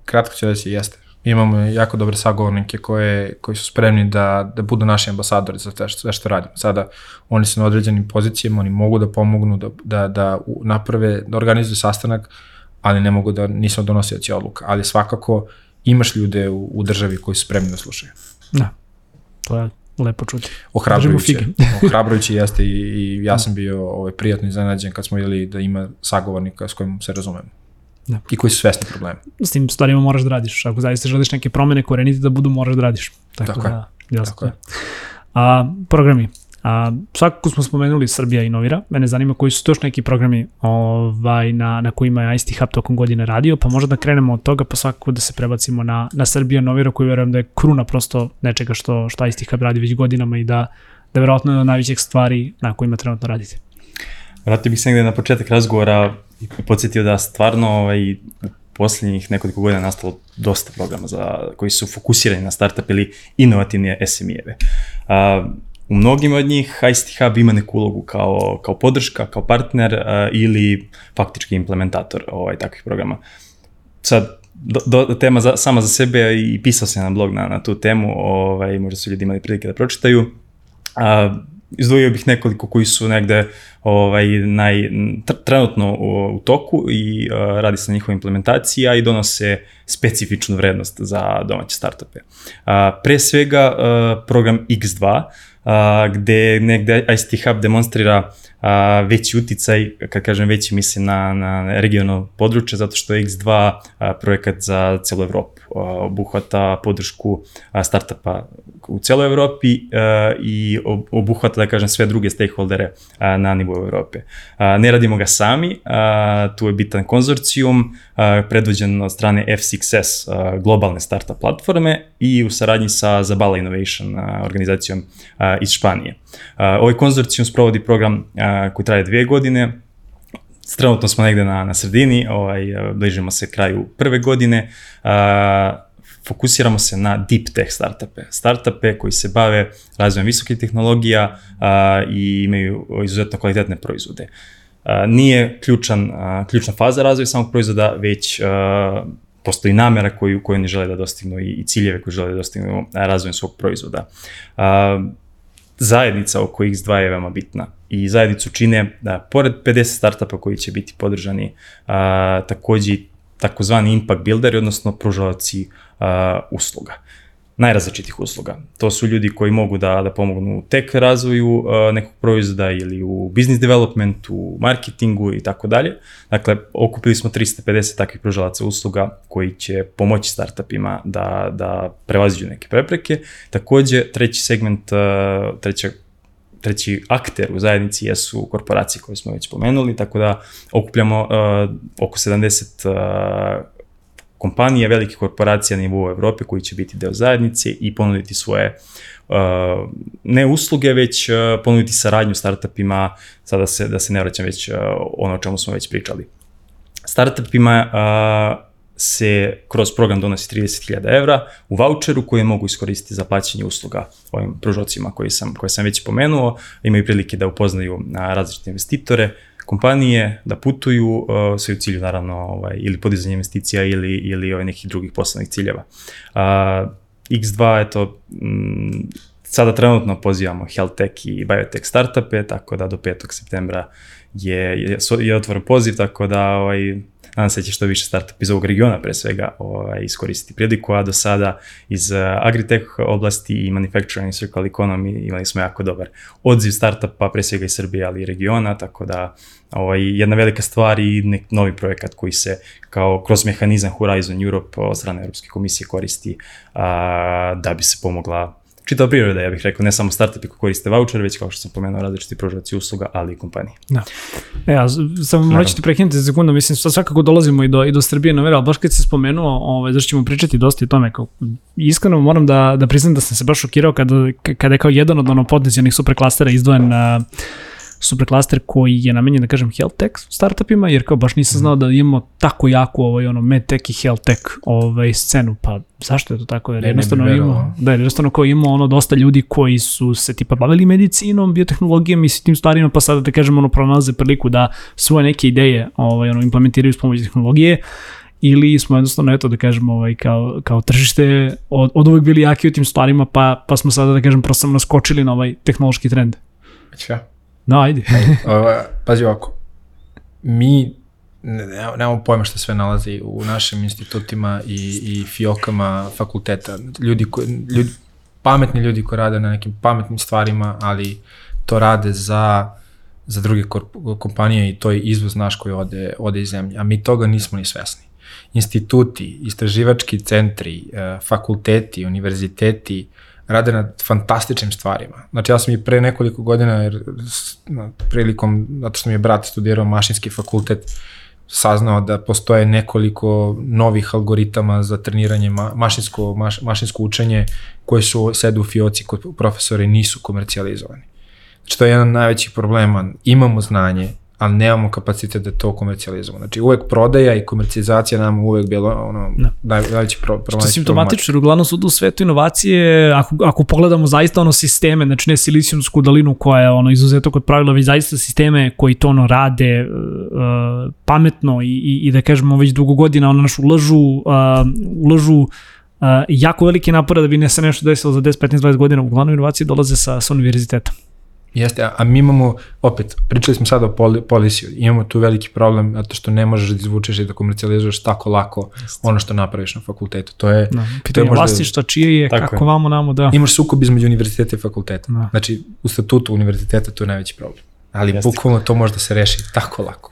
Kratko ću reći, jeste. Imamo jako dobre sagovornike koje, koji su spremni da, da budu naši ambasadori za sve što, radimo. Sada oni su na određenim pozicijama, oni mogu da pomognu, da, da, da naprave, da organizuju sastanak, ali ne mogu da, nismo donosioci odluka. Ali svakako imaš ljude u, u državi koji su spremni da slušaju. Da. To je lepo čuti. Ohrabrujuće. Ohrabrujuće jeste i, i ja sam bio ovaj, prijatno iznenađen kad smo vidjeli da ima sagovornika s kojim se razumemo. Da. I koji su svesni problema. S tim stvarima moraš da radiš. Ako zaista želiš neke promene korenite da budu, moraš da radiš. Tako, Tako je. da, jasno. Tako je. A, programi. A, svakako smo spomenuli Srbija inovira. Mene zanima koji su to još neki programi ovaj, na, na kojima je ICT Hub tokom godine radio, pa možda da krenemo od toga, pa svakako da se prebacimo na, na Srbija inovira, koji verujem da je kruna prosto nečega što, što ICT Hub radi već godinama i da, da verovatno je od najvećih stvari na kojima trenutno radite. Vratio bih se negde na početak razgovora i podsjetio da stvarno ovaj, u posljednjih nekoliko godina nastalo dosta programa za, koji su fokusirani na startup ili inovativne SME-eve. U mnogim od njih ICT Hub ima neku ulogu kao, kao podrška, kao partner a, ili faktički implementator ovaj, takvih programa. Sad, do, do, tema za, sama za sebe i pisao sam na blog na, na tu temu, ovaj, možda su ljudi imali prilike da pročitaju. A, izdvojio bih nekoliko koji su negde ovaj, naj, tr- trenutno u, u toku i uh, radi se na njihovoj implementaciji, a i donose specifičnu vrednost za domaće startupe. Uh, pre svega uh, program X2, uh, gde negde ICT Hub demonstrira a, veći uticaj, kad kažem veći mislim na, na regionalno područje, zato što je X2 a, projekat za celu Evropu. A, obuhvata podršku a, startupa u celoj Evropi a, i ob- obuhvata, da kažem, sve druge stakeholdere a, na nivou Evrope. A, ne radimo ga sami, a, tu je bitan konzorcijum, a, predvođen od strane F6S, a, globalne startup platforme i u saradnji sa Zabala Innovation a, organizacijom a, iz Španije. A, ovaj konzorcijum sprovodi program a, koji traje dvije godine, trenutno smo negde na, na sredini, ovaj, bližimo se kraju prve godine, fokusiramo se na deep tech startupe. Startupe koji se bave razvojem visokih tehnologija i imaju izuzetno kvalitetne proizvode. Nije ključan, ključna faza razvoja samog proizvoda, već postoji namera koju, koju oni žele da dostignu i, i ciljeve koje žele da dostignu razvojem svog proizvoda. Zajednica oko X2 je veoma bitna i zajednicu čine da pored 50 startupa koji će biti podržani a, takođe takozvani impact builderi, odnosno pružavaci a, usluga najrazličitih usluga. To su ljudi koji mogu da, da pomognu u tech razvoju uh, nekog proizvoda ili u business developmentu, u marketingu i tako dalje. Dakle, okupili smo 350 takvih pružalaca usluga koji će pomoći startupima da, da prevaziđu neke prepreke. Takođe, treći segment, uh, treća treći akter u zajednici jesu korporacije koje smo već pomenuli, tako da okupljamo uh, oko 70 uh, kompanije, velike korporacije na nivou Evrope koji će biti deo zajednice i ponuditi svoje uh, ne usluge, već uh, ponuditi saradnju startupima, sada se, da se ne vraćam već uh, ono o čemu smo već pričali. Startupima uh, se kroz program donosi 30.000 evra u voucheru koje mogu iskoristiti za plaćanje usluga ovim pružocima koji sam, koje sam već pomenuo. Imaju prilike da upoznaju na različite investitore, kompanije, da putuju, uh, sve u cilju naravno ovaj, ili podizanje investicija ili, ili ovaj, nekih drugih poslovnih ciljeva. Uh, X2, eto, mm, sada trenutno pozivamo health tech i biotech startupe, tako da do 5. septembra je, je, je otvoren poziv, tako da ovaj, nadam se da će što više startup iz ovog regiona pre svega ovaj, iskoristiti priliku, a do sada iz uh, agritech oblasti i manufacturing circle economy imali smo jako dobar odziv startupa, pre svega iz Srbije, ali i regiona, tako da ovaj, jedna velika stvar i nek novi projekat koji se kao kroz mehanizam Horizon Europe od strane Europske komisije koristi a, da bi se pomogla čitava priroda, ja bih rekao, ne samo startupi koji koriste voucher, već kao što sam pomenuo različiti pružaci usluga, ali i kompanije. Da. E, ja, samo morat ću ti prekinuti za sekundu, mislim, sad svakako dolazimo i do, i do Srbije na ali baš kad si spomenuo, ovaj, zašto ćemo pričati dosta i tome, kao, iskreno moram da, da priznam da sam se baš šokirao kada, kada je kao jedan od ono potencijalnih superklastera izdvojen uh, superklaster koji je namenjen, da kažem, health tech startupima, jer kao baš nisam znao da imamo tako jako ovaj, ono, medtech i health tech ovaj, scenu, pa zašto je to tako? Jer Ne, ne jednostavno bi imamo, da, jednostavno kao imamo ono dosta ljudi koji su se tipa bavili medicinom, biotehnologijom i s tim stvarima, pa sada da kažem ono pronalaze priliku da svoje neke ideje ovaj, ono, implementiraju s pomoć tehnologije ili smo jednostavno, eto da kažem, ovaj, kao, kao tržište od, od uvek bili jaki u tim stvarima, pa, pa smo sada, da kažem, prosto samo naskočili na ovaj tehnološki trend. Ja. No, ajde. Ovo, pazi ovako, mi ne, ne- nemamo pojma šta sve nalazi u našim institutima i, i fiokama fakulteta. Ljudi, ko, ljudi, pametni ljudi koji rade na nekim pametnim stvarima, ali to rade za, za druge kompanije i to je izvoz naš koji ode, ode iz zemlje. A mi toga nismo ni svesni. Instituti, istraživački centri, eh, fakulteti, univerziteti, rade na fantastičnim stvarima. Znači ja sam i pre nekoliko godina, jer prilikom, zato što mi je brat studirao mašinski fakultet, saznao da postoje nekoliko novih algoritama za treniranje ma, mašinsko, maš, mašinsko učenje koje su sede u fioci kod profesora i nisu komercijalizovani. Znači to je jedan od najvećih problema. Imamo znanje, ali nemamo kapacitet da to komercijalizujemo. Znači uvek prodaja i komercijalizacija nam uvek bilo ono, Da. naj, najveći pro, problem. Što je simptomatično, jer uglavnom su u svetu inovacije, ako, ako pogledamo zaista ono sisteme, znači ne silicijumsku dalinu koja je ono izuzeto kod pravila, već zaista sisteme koji to ono rade uh, pametno i, i, i da kažemo već dugo godina ono naš ulažu, uh, ulažu uh, jako velike napore da bi ne se nešto desilo za 10, 15, 20 godina, uglavnom inovacije dolaze sa, sa univerziteta. Jeste, a, a mi imamo, opet, pričali smo sada o poli, polisiju, imamo tu veliki problem zato što ne možeš da izvučeš i da komercijalizuješ tako lako ono što napraviš na fakultetu. To je, Da. Pitanje možda- vlasništva čije je, Tako kako je. vamo namo, da. imaš sukob između univerziteta i fakulteta. Da. Znači, u statutu univerziteta to je najveći problem. Ali Jeste. bukvalno to može da se reši tako lako.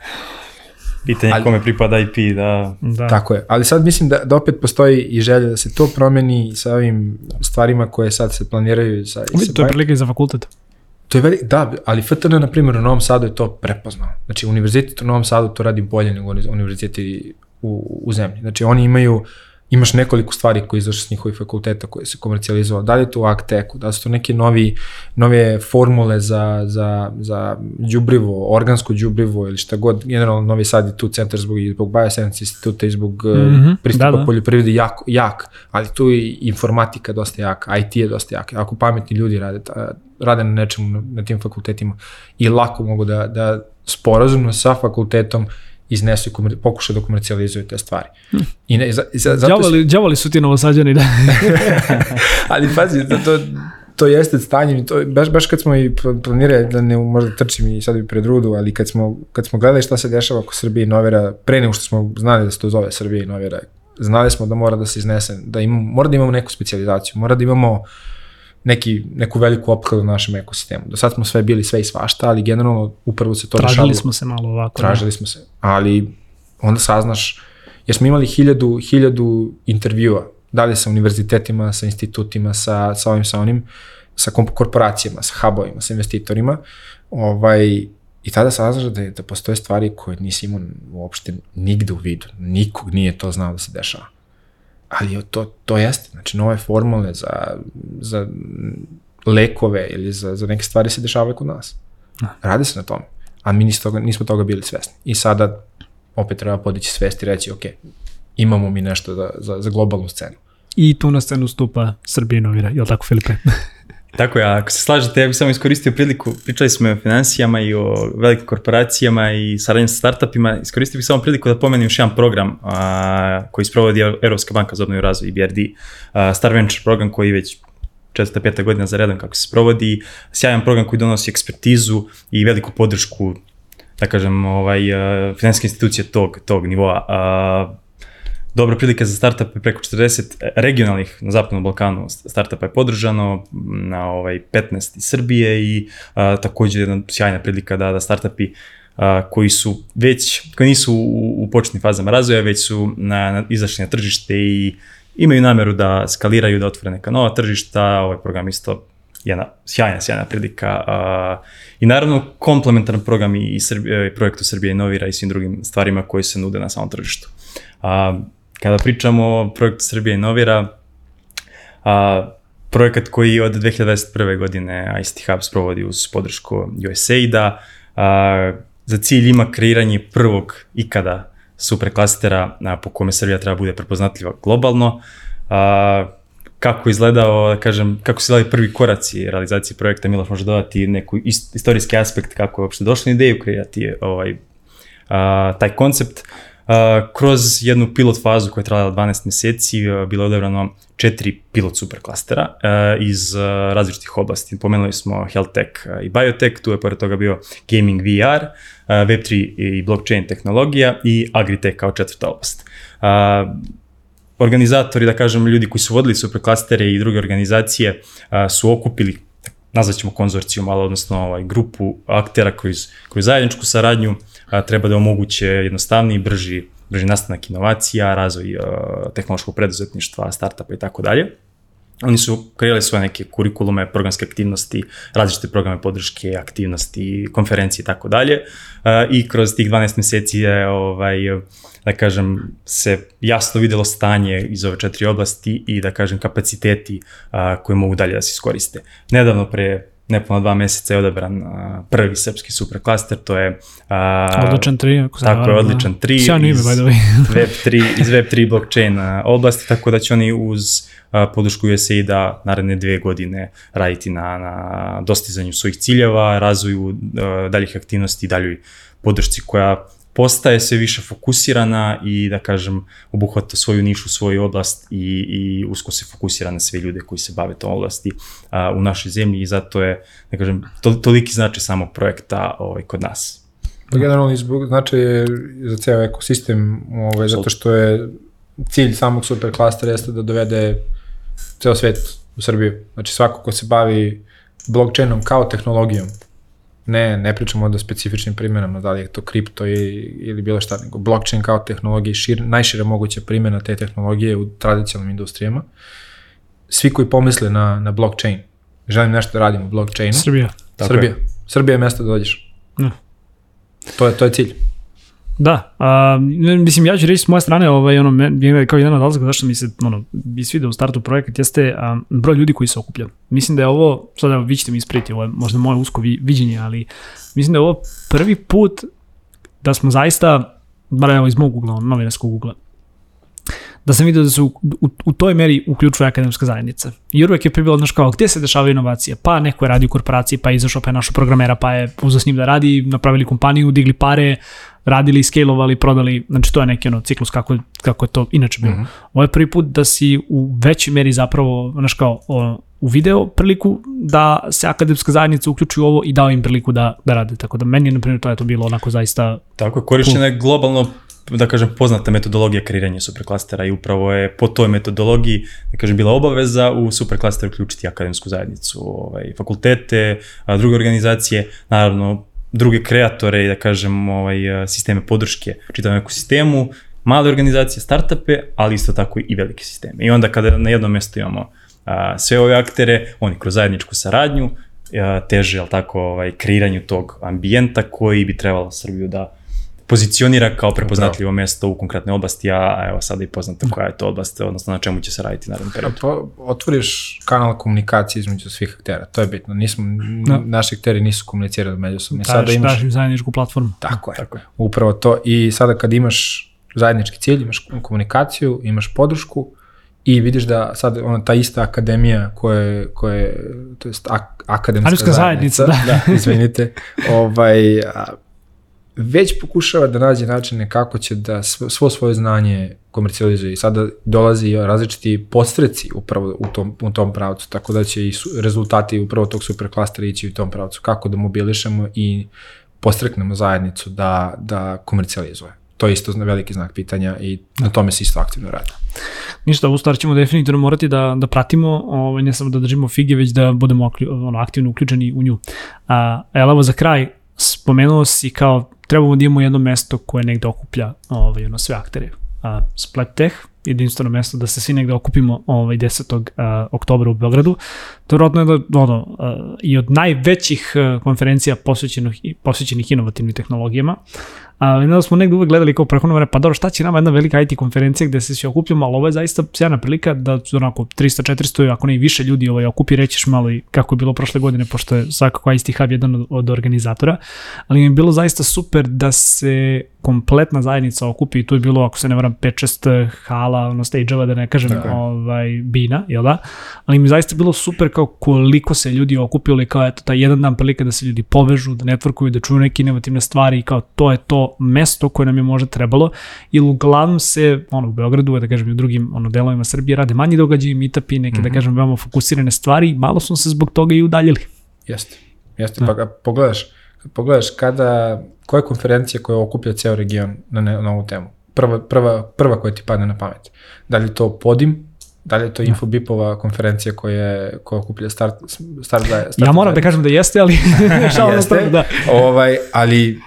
Pitanje Ali- kome pripada IP, da, da. Tako je. Ali sad mislim da, da opet postoji i želja da se to promeni sa ovim stvarima koje sad se planiraju. Sa, sa to je prilika i za fakultet. To je veli, da, ali FTN, na primjer, u Novom Sadu je to prepoznao. Znači, univerzitet u Novom Sadu to radi bolje nego uni- univerziteti u, u zemlji. Znači, oni imaju, imaš nekoliko stvari koje izašle s njihovih fakulteta koje se komercijalizovalo. Da li je to u Akteku, da su to neke novi, nove formule za, za, za džubrivo, organsko džubrivo ili šta god. Generalno, Novi Sad je tu centar zbog, i zbog Bioscience instituta i zbog mm -hmm, pristupa da, da. poljoprivredi jak, jak, ali tu i informatika dosta jaka, IT je dosta jak. Ako pametni ljudi rade, ta, rade na nečemu na, na tim fakultetima i lako mogu da, da sporazumno sa fakultetom iznesu i komer, pokušaju da komercijalizuju te stvari. I ne, za, za, zato se- Đavoli, đavoli su ti novosađani, da. ali pazi, da to, to jeste stanje, to, baš, baš kad smo i pl- planirali, da ne možda trčim i sad bi pred rudu, ali kad smo, kad smo gledali šta se dešava oko Srbije i Novera, pre nego što smo znali da se to zove Srbije i Novera, znali smo da mora da se iznese, da imamo, mora da imamo neku specializaciju, mora da imamo neki, neku veliku opkladu u našem ekosistemu. Do sad smo sve bili sve i svašta, ali generalno upravo se to Tražili dešavalo. smo se malo ovako. Tražili smo se, ali onda saznaš, jer smo imali hiljadu, hiljadu intervjua, da li sa univerzitetima, sa institutima, sa, sa ovim, sa onim, sa korporacijama, sa hubovima, sa investitorima, ovaj, i tada saznaš da, je- da postoje stvari koje nisi imao uopšte nigde u vidu. Nikog nije to znao da se dešava. Ali to, to jeste, znači nove formule za, za lekove ili za, za neke stvari se dešavaju kod nas. Radi se na tome. A mi nismo toga, nismo toga bili svesni. I sada opet treba podići svest i reći, ok, imamo mi nešto da, za, za globalnu scenu. I tu na scenu stupa Srbija Novira, je li tako Filipe? Tako je, a ako se slažete, ja bih samo iskoristio priliku, pričali smo i o financijama i o velikim korporacijama i saradnjem sa startupima, iskoristio bih samo priliku da pomenem još jedan program a, koji sprovodi Europska banka za obnovu i razvoj, EBRD, a, Star Venture program koji već četvrta, peta godina za redom kako se sprovodi, sjajan program koji donosi ekspertizu i veliku podršku da kažem, ovaj, finansijske institucije tog, tog nivoa. Uh, dobra prilika za startupe, preko 40 regionalnih na Zapadnom Balkanu startupa je podržano, na ovaj 15 iz Srbije i a, takođe jedna sjajna prilika da, da startupi a, koji su već, koji nisu u, u početnim fazama razvoja, već su na, na, izašli na tržište i imaju nameru da skaliraju, da otvore neka nova tržišta, ovaj program isto jedna sjajna, sjajna prilika. Uh, I naravno komplementaran program i, Srbije, projektu Srbije Inovira i svim drugim stvarima koji se nude na samom tržištu. Uh, kada pričamo o projektu Srbije Inovira, uh, projekat koji od 2021. godine ICT Hub sprovodi uz podršku USAID-a, za cilj ima kreiranje prvog ikada superklastera uh, po kome Srbija treba bude prepoznatljiva globalno. Uh, kako izgledao, da kažem, kako su izgledali prvi koraci realizacije projekta, Miloš može dodati neku istorijski aspekt kako je uopšte došlo na ideju kreirati ovaj, a, taj koncept. Kroz jednu pilot fazu koja je trajala 12 meseci bilo je odebrano četiri pilot superklastera iz različitih oblasti. Pomenuli smo health tech i biotech, tu je pored toga bio gaming VR, a, Web3 i blockchain tehnologija i agritech kao četvrta oblast. Organizatori, da kažem, ljudi koji su vodili superklastere i druge organizacije su okupili nazvaćemo konzorcijum, ali odnosno ovaj, grupu aktera koji, koji zajedničku saradnju a, treba da omoguće jednostavniji, brži, brži nastanak inovacija, razvoj tehnološkog preduzetništva, startupa i tako dalje. Oni su kreirali svoje neke kurikulume, programske aktivnosti, različite programe podrške, aktivnosti, konferencije i tako dalje. I kroz tih 12 meseci je ovaj, da kažem, se jasno videlo stanje iz ove četiri oblasti i da kažem kapaciteti a, koje mogu dalje da se iskoriste. Nedavno pre nepuno dva meseca je odabran a, prvi srpski superklaster, to je... A, odličan 3, ako se Tako je, odličan 3. Sjajno ime, by the way. Web3, iz Web3 blockchain a, oblasti, tako da će oni uz a, podršku USAID-a naredne dve godine raditi na, na dostizanju svojih ciljeva, razvoju a, daljih aktivnosti, daljoj podršci koja postaje sve više fokusirana i da kažem obuhvata svoju nišu, svoju oblast i, i usko se fokusira na sve ljude koji se bave tom oblasti a, u našoj zemlji i zato je, da kažem, to, toliki znači samog projekta ovaj, kod nas. Pa generalno zbog značaje za ceo ekosistem, ovaj, zato što je cilj samog superklastera jeste da dovede ceo svet u Srbiju. Znači svako ko se bavi blockchainom kao tehnologijom, Ne, ne pričamo o specifičnim primjenama, da li je to kripto i, ili bilo šta, nego blockchain kao tehnologija, šir, najšira moguća primjena te tehnologije u tradicionalnim industrijama. Svi koji pomisle na, na blockchain, želim nešto da radim u blockchainu. Srbija. Tako Srbija. Je. Srbija je mesto da dođeš. Ne. To je, to je cilj. Da, a, mislim, ja ću reći s moje strane, ovaj, ono, kao jedan od razloga zašto mi se ono, bi svidio u startu projekat jeste a, broj ljudi koji se okuplja. Mislim da je ovo, sad evo, vi ćete mi ispriti, ovo je možda moje usko vi, viđenje, ali mislim da je ovo prvi put da smo zaista, bar evo iz mog ugla, novinarskog ugla, da sam vidio da se u, u, u toj meri uključuje akademska zajednica. Jer uvek je pribilo, znaš kao, gde se dešavaju inovacije? Pa neko je radio u korporaciji, pa je izašao, pa je našao programera, pa je uzao s njim da radi, napravili kompaniju, digli pare, radili, scalovali, prodali, znači to je neki ono ciklus kako, kako je to inače bilo. Mm -hmm. Ovo je prvi put da si u većoj meri zapravo, znaš kao, o, u video priliku da se akademska zajednica uključi u ovo i dao im priliku da, da rade. Tako da meni, na primjer, to je to bilo onako zaista... Tako je, korišćena je globalno da kažem, poznata metodologija kreiranja superklastera i upravo je po toj metodologiji, da kažem, bila obaveza u superklaster uključiti akademsku zajednicu, ovaj, fakultete, druge organizacije, naravno druge kreatore i da kažem ovaj, sisteme podrške čitavom ekosistemu, male organizacije, startupe, ali isto tako i velike sisteme. I onda kada na jednom mjestu imamo a, sve ove aktere, oni kroz zajedničku saradnju a, teže, ali tako, ovaj, kreiranju tog ambijenta koji bi trebalo Srbiju da pozicionira kao prepoznatljivo mesto u konkretnoj oblasti, a evo sada i poznato koja je to oblast, odnosno na čemu će se raditi naravno period. To otvoriš kanal komunikacije između svih aktera, to je bitno. Nismo, no. naši akteri nisu komunicirali međusobno. Sada imaš tražim zajedničku platformu. Tako je, tako je. Upravo to. I sada kad imaš zajednički cilj, imaš komunikaciju, imaš podršku, i vidiš da sad ona ta ista akademija koja je, koja je to jest ak, akademska zajednica, zajednica da. da izvinite, ovaj, već pokušava da nađe načine kako će da svo svoje znanje komercijalizuje i sada dolazi različiti postreci upravo u tom, u tom pravcu, tako da će i su, rezultati upravo tog superklastera ići u tom pravcu, kako da mobilišemo i postreknemo zajednicu da, da komercijalizuje. To je isto veliki znak pitanja i na tome se isto aktivno radi. Ništa, ovu stvar ćemo definitivno morati da, da pratimo, ovaj, ne samo da držimo fige, već da budemo ono, aktivno uključeni u nju. A, evo za kraj, spomenuo si kao trebamo da imamo jedno mesto koje negde okuplja ovaj, ono, sve aktere. A, Splat Tech jedinstveno mesto da se svi negde okupimo ovaj 10. Uh, oktobra u Beogradu. To je da, ono, uh, i od najvećih konferencija posvećenih, posvećenih inovativnim tehnologijama. A, da smo negde uvek gledali kao prehodno vreme, pa dobro, šta će nama jedna velika IT konferencija gde se svi okupljamo, ali ovo je zaista sjajna prilika da onako 300, 400, ako ne i više ljudi ovaj, okupi, rećeš malo i kako je bilo prošle godine, pošto je svakako ICT Hub jedan od, od organizatora, ali mi je bilo zaista super da se kompletna zajednica okupi, tu je bilo, ako se ne varam, 5-6 hala, ono, stage-ova, da ne kažem, Tako ovaj, bina, jel da? Ali mi je zaista bilo super kao koliko se ljudi okupili, kao eto, taj jedan dan prilika da se ljudi povežu, da networkuju, da čuju neke inovativne stvari i kao to je to mesto koje nam je možda trebalo, ili uglavnom se, ono, u Beogradu, da kažem, i u drugim ono, delovima Srbije rade manji događaji, meetupi, neke, mm -hmm. da mhm. kažem, veoma fokusirane stvari, malo smo se zbog toga i udaljili. Jeste, jeste, da. pa pogledaš, pogledaš kada, koja je konferencija koja okuplja ceo region na, ne, na ovu temu? Prva, prva, prva koja ti padne na pamet. Da li je to Podim, da li je to da. Infobipova konferencija koja, koja okuplja start, start, start, start Ja moram da kažem da jeste, ali šalno jeste, da. Ovaj, ali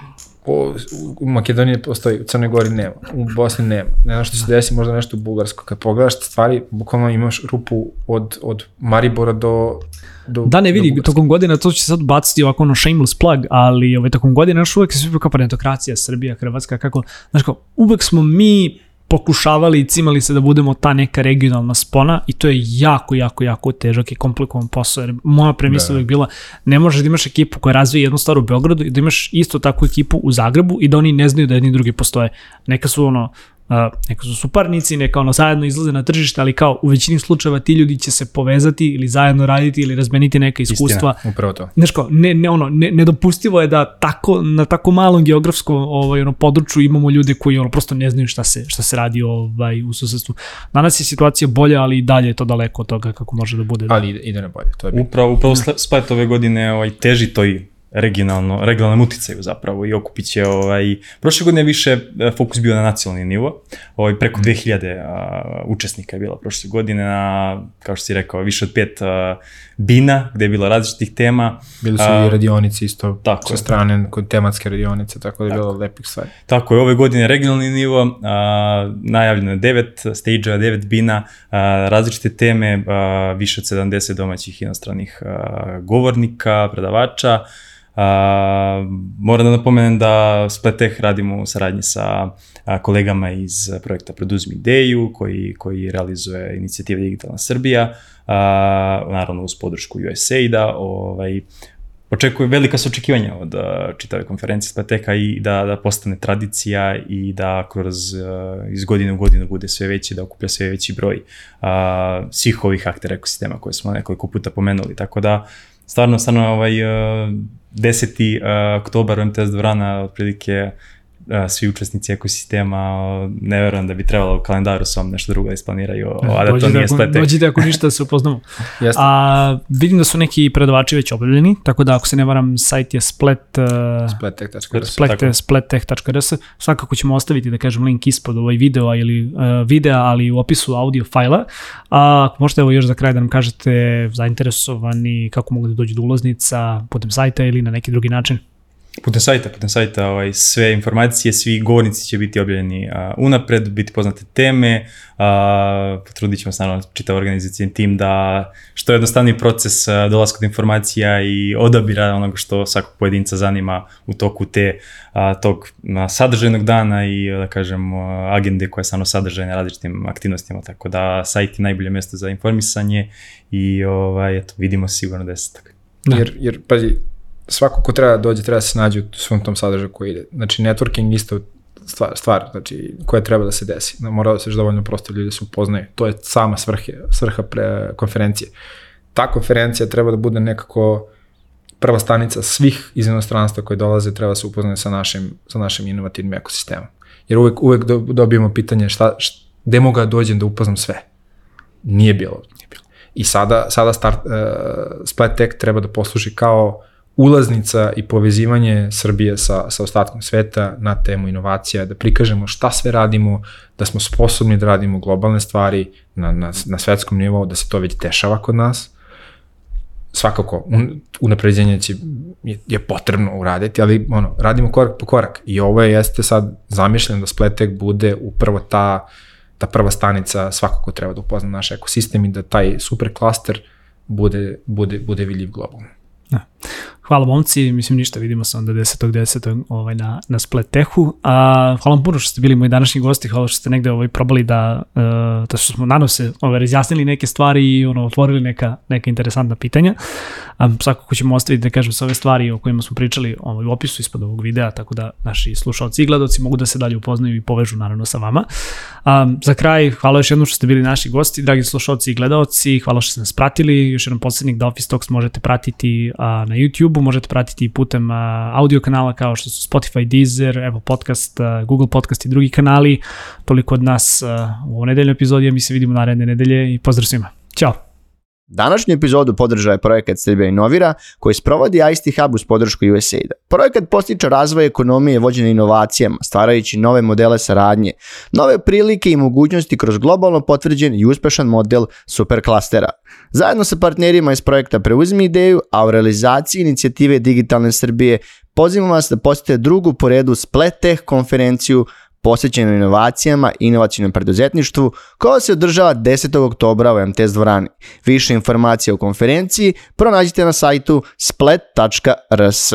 o, u Makedoniji postoji, u Crnoj Gori nema, u Bosni nema. Ne znam što se desi, možda nešto u Bugarskoj. Kad pogledaš stvari, bukvalno imaš rupu od, od Maribora do, do Da, ne vidi, tokom godina, to će sad baciti ovako ono shameless plug, ali ovaj, tokom godina još uvek se svi kao parentokracija, Srbija, Hrvatska, kako, znaš kao, uvek smo mi pokušavali i cimali se da budemo ta neka regionalna spona i to je jako, jako, jako težak i komplikovan posao. Jer moja premisa da. bila, ne možeš da imaš ekipu koja razvije jednu stvar u Beogradu i da imaš isto takvu ekipu u Zagrebu i da oni ne znaju da jedni drugi postoje. Neka su ono, neka su suparnici, neka ono zajedno izlaze na tržište, ali kao u većini slučajeva ti ljudi će se povezati ili zajedno raditi ili razmeniti neka iskustva. Istina, upravo to. Znaš kao, ne, ne, ono, ne, nedopustivo je da tako, na tako malom geografskom ovaj, ono, području imamo ljude koji ono, prosto ne znaju šta se, šta se radi ovaj, u susedstvu. Danas je situacija bolja, ali i dalje je to daleko od toga kako može da bude. Ali ide, ide na bolje. To je upravo, upravo Split ove godine ovaj, teži toj regionalno, regionalnom uticaju zapravo i okupit će, ovaj, prošle godine više e, fokus bio na nacionalni nivo, ovaj, preko 2000 mhm. a, učesnika je bilo prošle godine na, kao što si rekao, više od pet a, bina, gde je bilo različitih tema. Bili su a, i radionici isto tako sa strane, kod tematske radionice, tako da je tako. bilo lepih stvari. Tako je, ove godine regionalni nivo, a, najavljeno je devet stage-a, devet bina, a, različite teme, a, više od 70 domaćih inostranih a, govornika, predavača, moram da napomenem da Spletech radimo u saradnji sa a, kolegama iz projekta Produzmi ideju koji, koji realizuje inicijativa Digitalna Srbija, a, naravno uz podršku USAID-a, ovaj, očekuje velika su očekivanja od čitave konferencije Spleteka i da, da postane tradicija i da kroz iz godine u godinu bude sve veći, da okuplja sve veći broj uh, svih ovih aktera ekosistema koje smo nekoliko puta pomenuli. Tako da stvarno, stvarno ovaj, uh, 10. Uh, oktobar u MTS dvorana otprilike svi učesnici ekosistema, ne verujem da bi trebalo u kalendaru sam nešto drugo da isplaniraju, a da to nije spletek. Dođite ako ništa da se upoznamo. a, vidim da su neki predavači već objavljeni, tako da ako se ne varam, sajt je splet, splettech.rs. Splet, splettech.rs. Svakako ćemo ostaviti, da kažem, link ispod ovaj video ili uh, videa, ali u opisu audio fajla. A ako možete evo još za kraj da nam kažete zainteresovani kako mogu da dođu do ulaznica putem sajta ili na neki drugi način. Putem sajta, putem sajta ovaj, sve informacije, svi govornici će biti objavljeni uh, unapred, biti poznate teme, uh, potrudit ćemo se naravno čitav organizacijni tim da što je jednostavniji proces uh, dolaska do informacija i odabira onoga što svakog pojedinca zanima u toku te, uh, tog uh, sadržajnog dana i da kažem uh, agende koja je stvarno sadržajna različitim aktivnostima, tako da sajt je najbolje mesto za informisanje i ovaj, eto, vidimo sigurno je tako. Da. Jer, jer, pazi, svako ko treba da dođe, treba da se nađe u svom tom sadržaju koji ide. Znači, networking isto stvar, stvar znači, koja treba da se desi. Mora da se dovoljno prosto ljudi da se upoznaju. To je sama svrhe, svrha pre konferencije. Ta konferencija treba da bude nekako prva stanica svih iz inostranstva koji dolaze treba da se upoznaju sa našim, sa našim inovativnim ekosistemom. Jer uvek, uvek dobijemo pitanje šta, šta, gde mogu da dođem da upoznam sve. Nije bilo. Nije bilo. I sada, sada start, uh, Splat Tech treba da posluži kao ulaznica i povezivanje Srbije sa, sa ostatkom sveta na temu inovacija, da prikažemo šta sve radimo, da smo sposobni da radimo globalne stvari na, na, na svetskom nivou, da se to već dešava kod nas. Svakako, un, unapređenje će, je, je potrebno uraditi, ali ono, radimo korak po korak. I ovo je, jeste sad zamišljeno da Spletek bude upravo ta ta prva stanica svakako treba da upozna naš ekosistem i da taj super klaster bude, bude, bude vidljiv globalno. Hvala momci, mislim ništa, vidimo se onda 10. 10. Ovaj, na, na Split Techu. A, hvala vam puno što ste bili moji današnji gosti, hvala što ste negde ovaj, probali da, uh, da što smo nadam se ovaj, razjasnili neke stvari i ono, otvorili neka, neka interesantna pitanja. Um, svakako ćemo ostaviti da kažem sve ove stvari o kojima smo pričali ovaj, u opisu ispod ovog videa, tako da naši slušalci i gledoci mogu da se dalje upoznaju i povežu naravno sa vama. Um, za kraj, hvala još jednom što ste bili naši gosti, dragi slušalci i gledaoci, hvala što ste nas pratili, još jedan poslednik da Office Talks možete pratiti uh, na YouTube-u, možete pratiti putem uh, audio kanala kao što su Spotify, Deezer, Apple Podcast, uh, Google Podcast i drugi kanali. Toliko od nas uh, u ovoj nedeljnoj epizodi, a mi se vidimo naredne nedelje i pozdrav svima. Ćao! Današnju epizodu podržava je projekat Srbija inovira koji sprovodi ICT Hub uz podršku USAID-a. Projekat postiče razvoj ekonomije vođene inovacijama, stvarajući nove modele saradnje, nove prilike i mogućnosti kroz globalno potvrđen i uspešan model superklastera. Zajedno sa partnerima iz projekta Preuzmi ideju, a u realizaciji inicijative Digitalne Srbije pozivamo vas da posjetite drugu po redu Spleteh konferenciju posvećenu inovacijama i inovacijnom preduzetništvu, koja se održava 10. oktobra u MTS dvorani. Više informacija o konferenciji pronađite na sajtu splet.rs.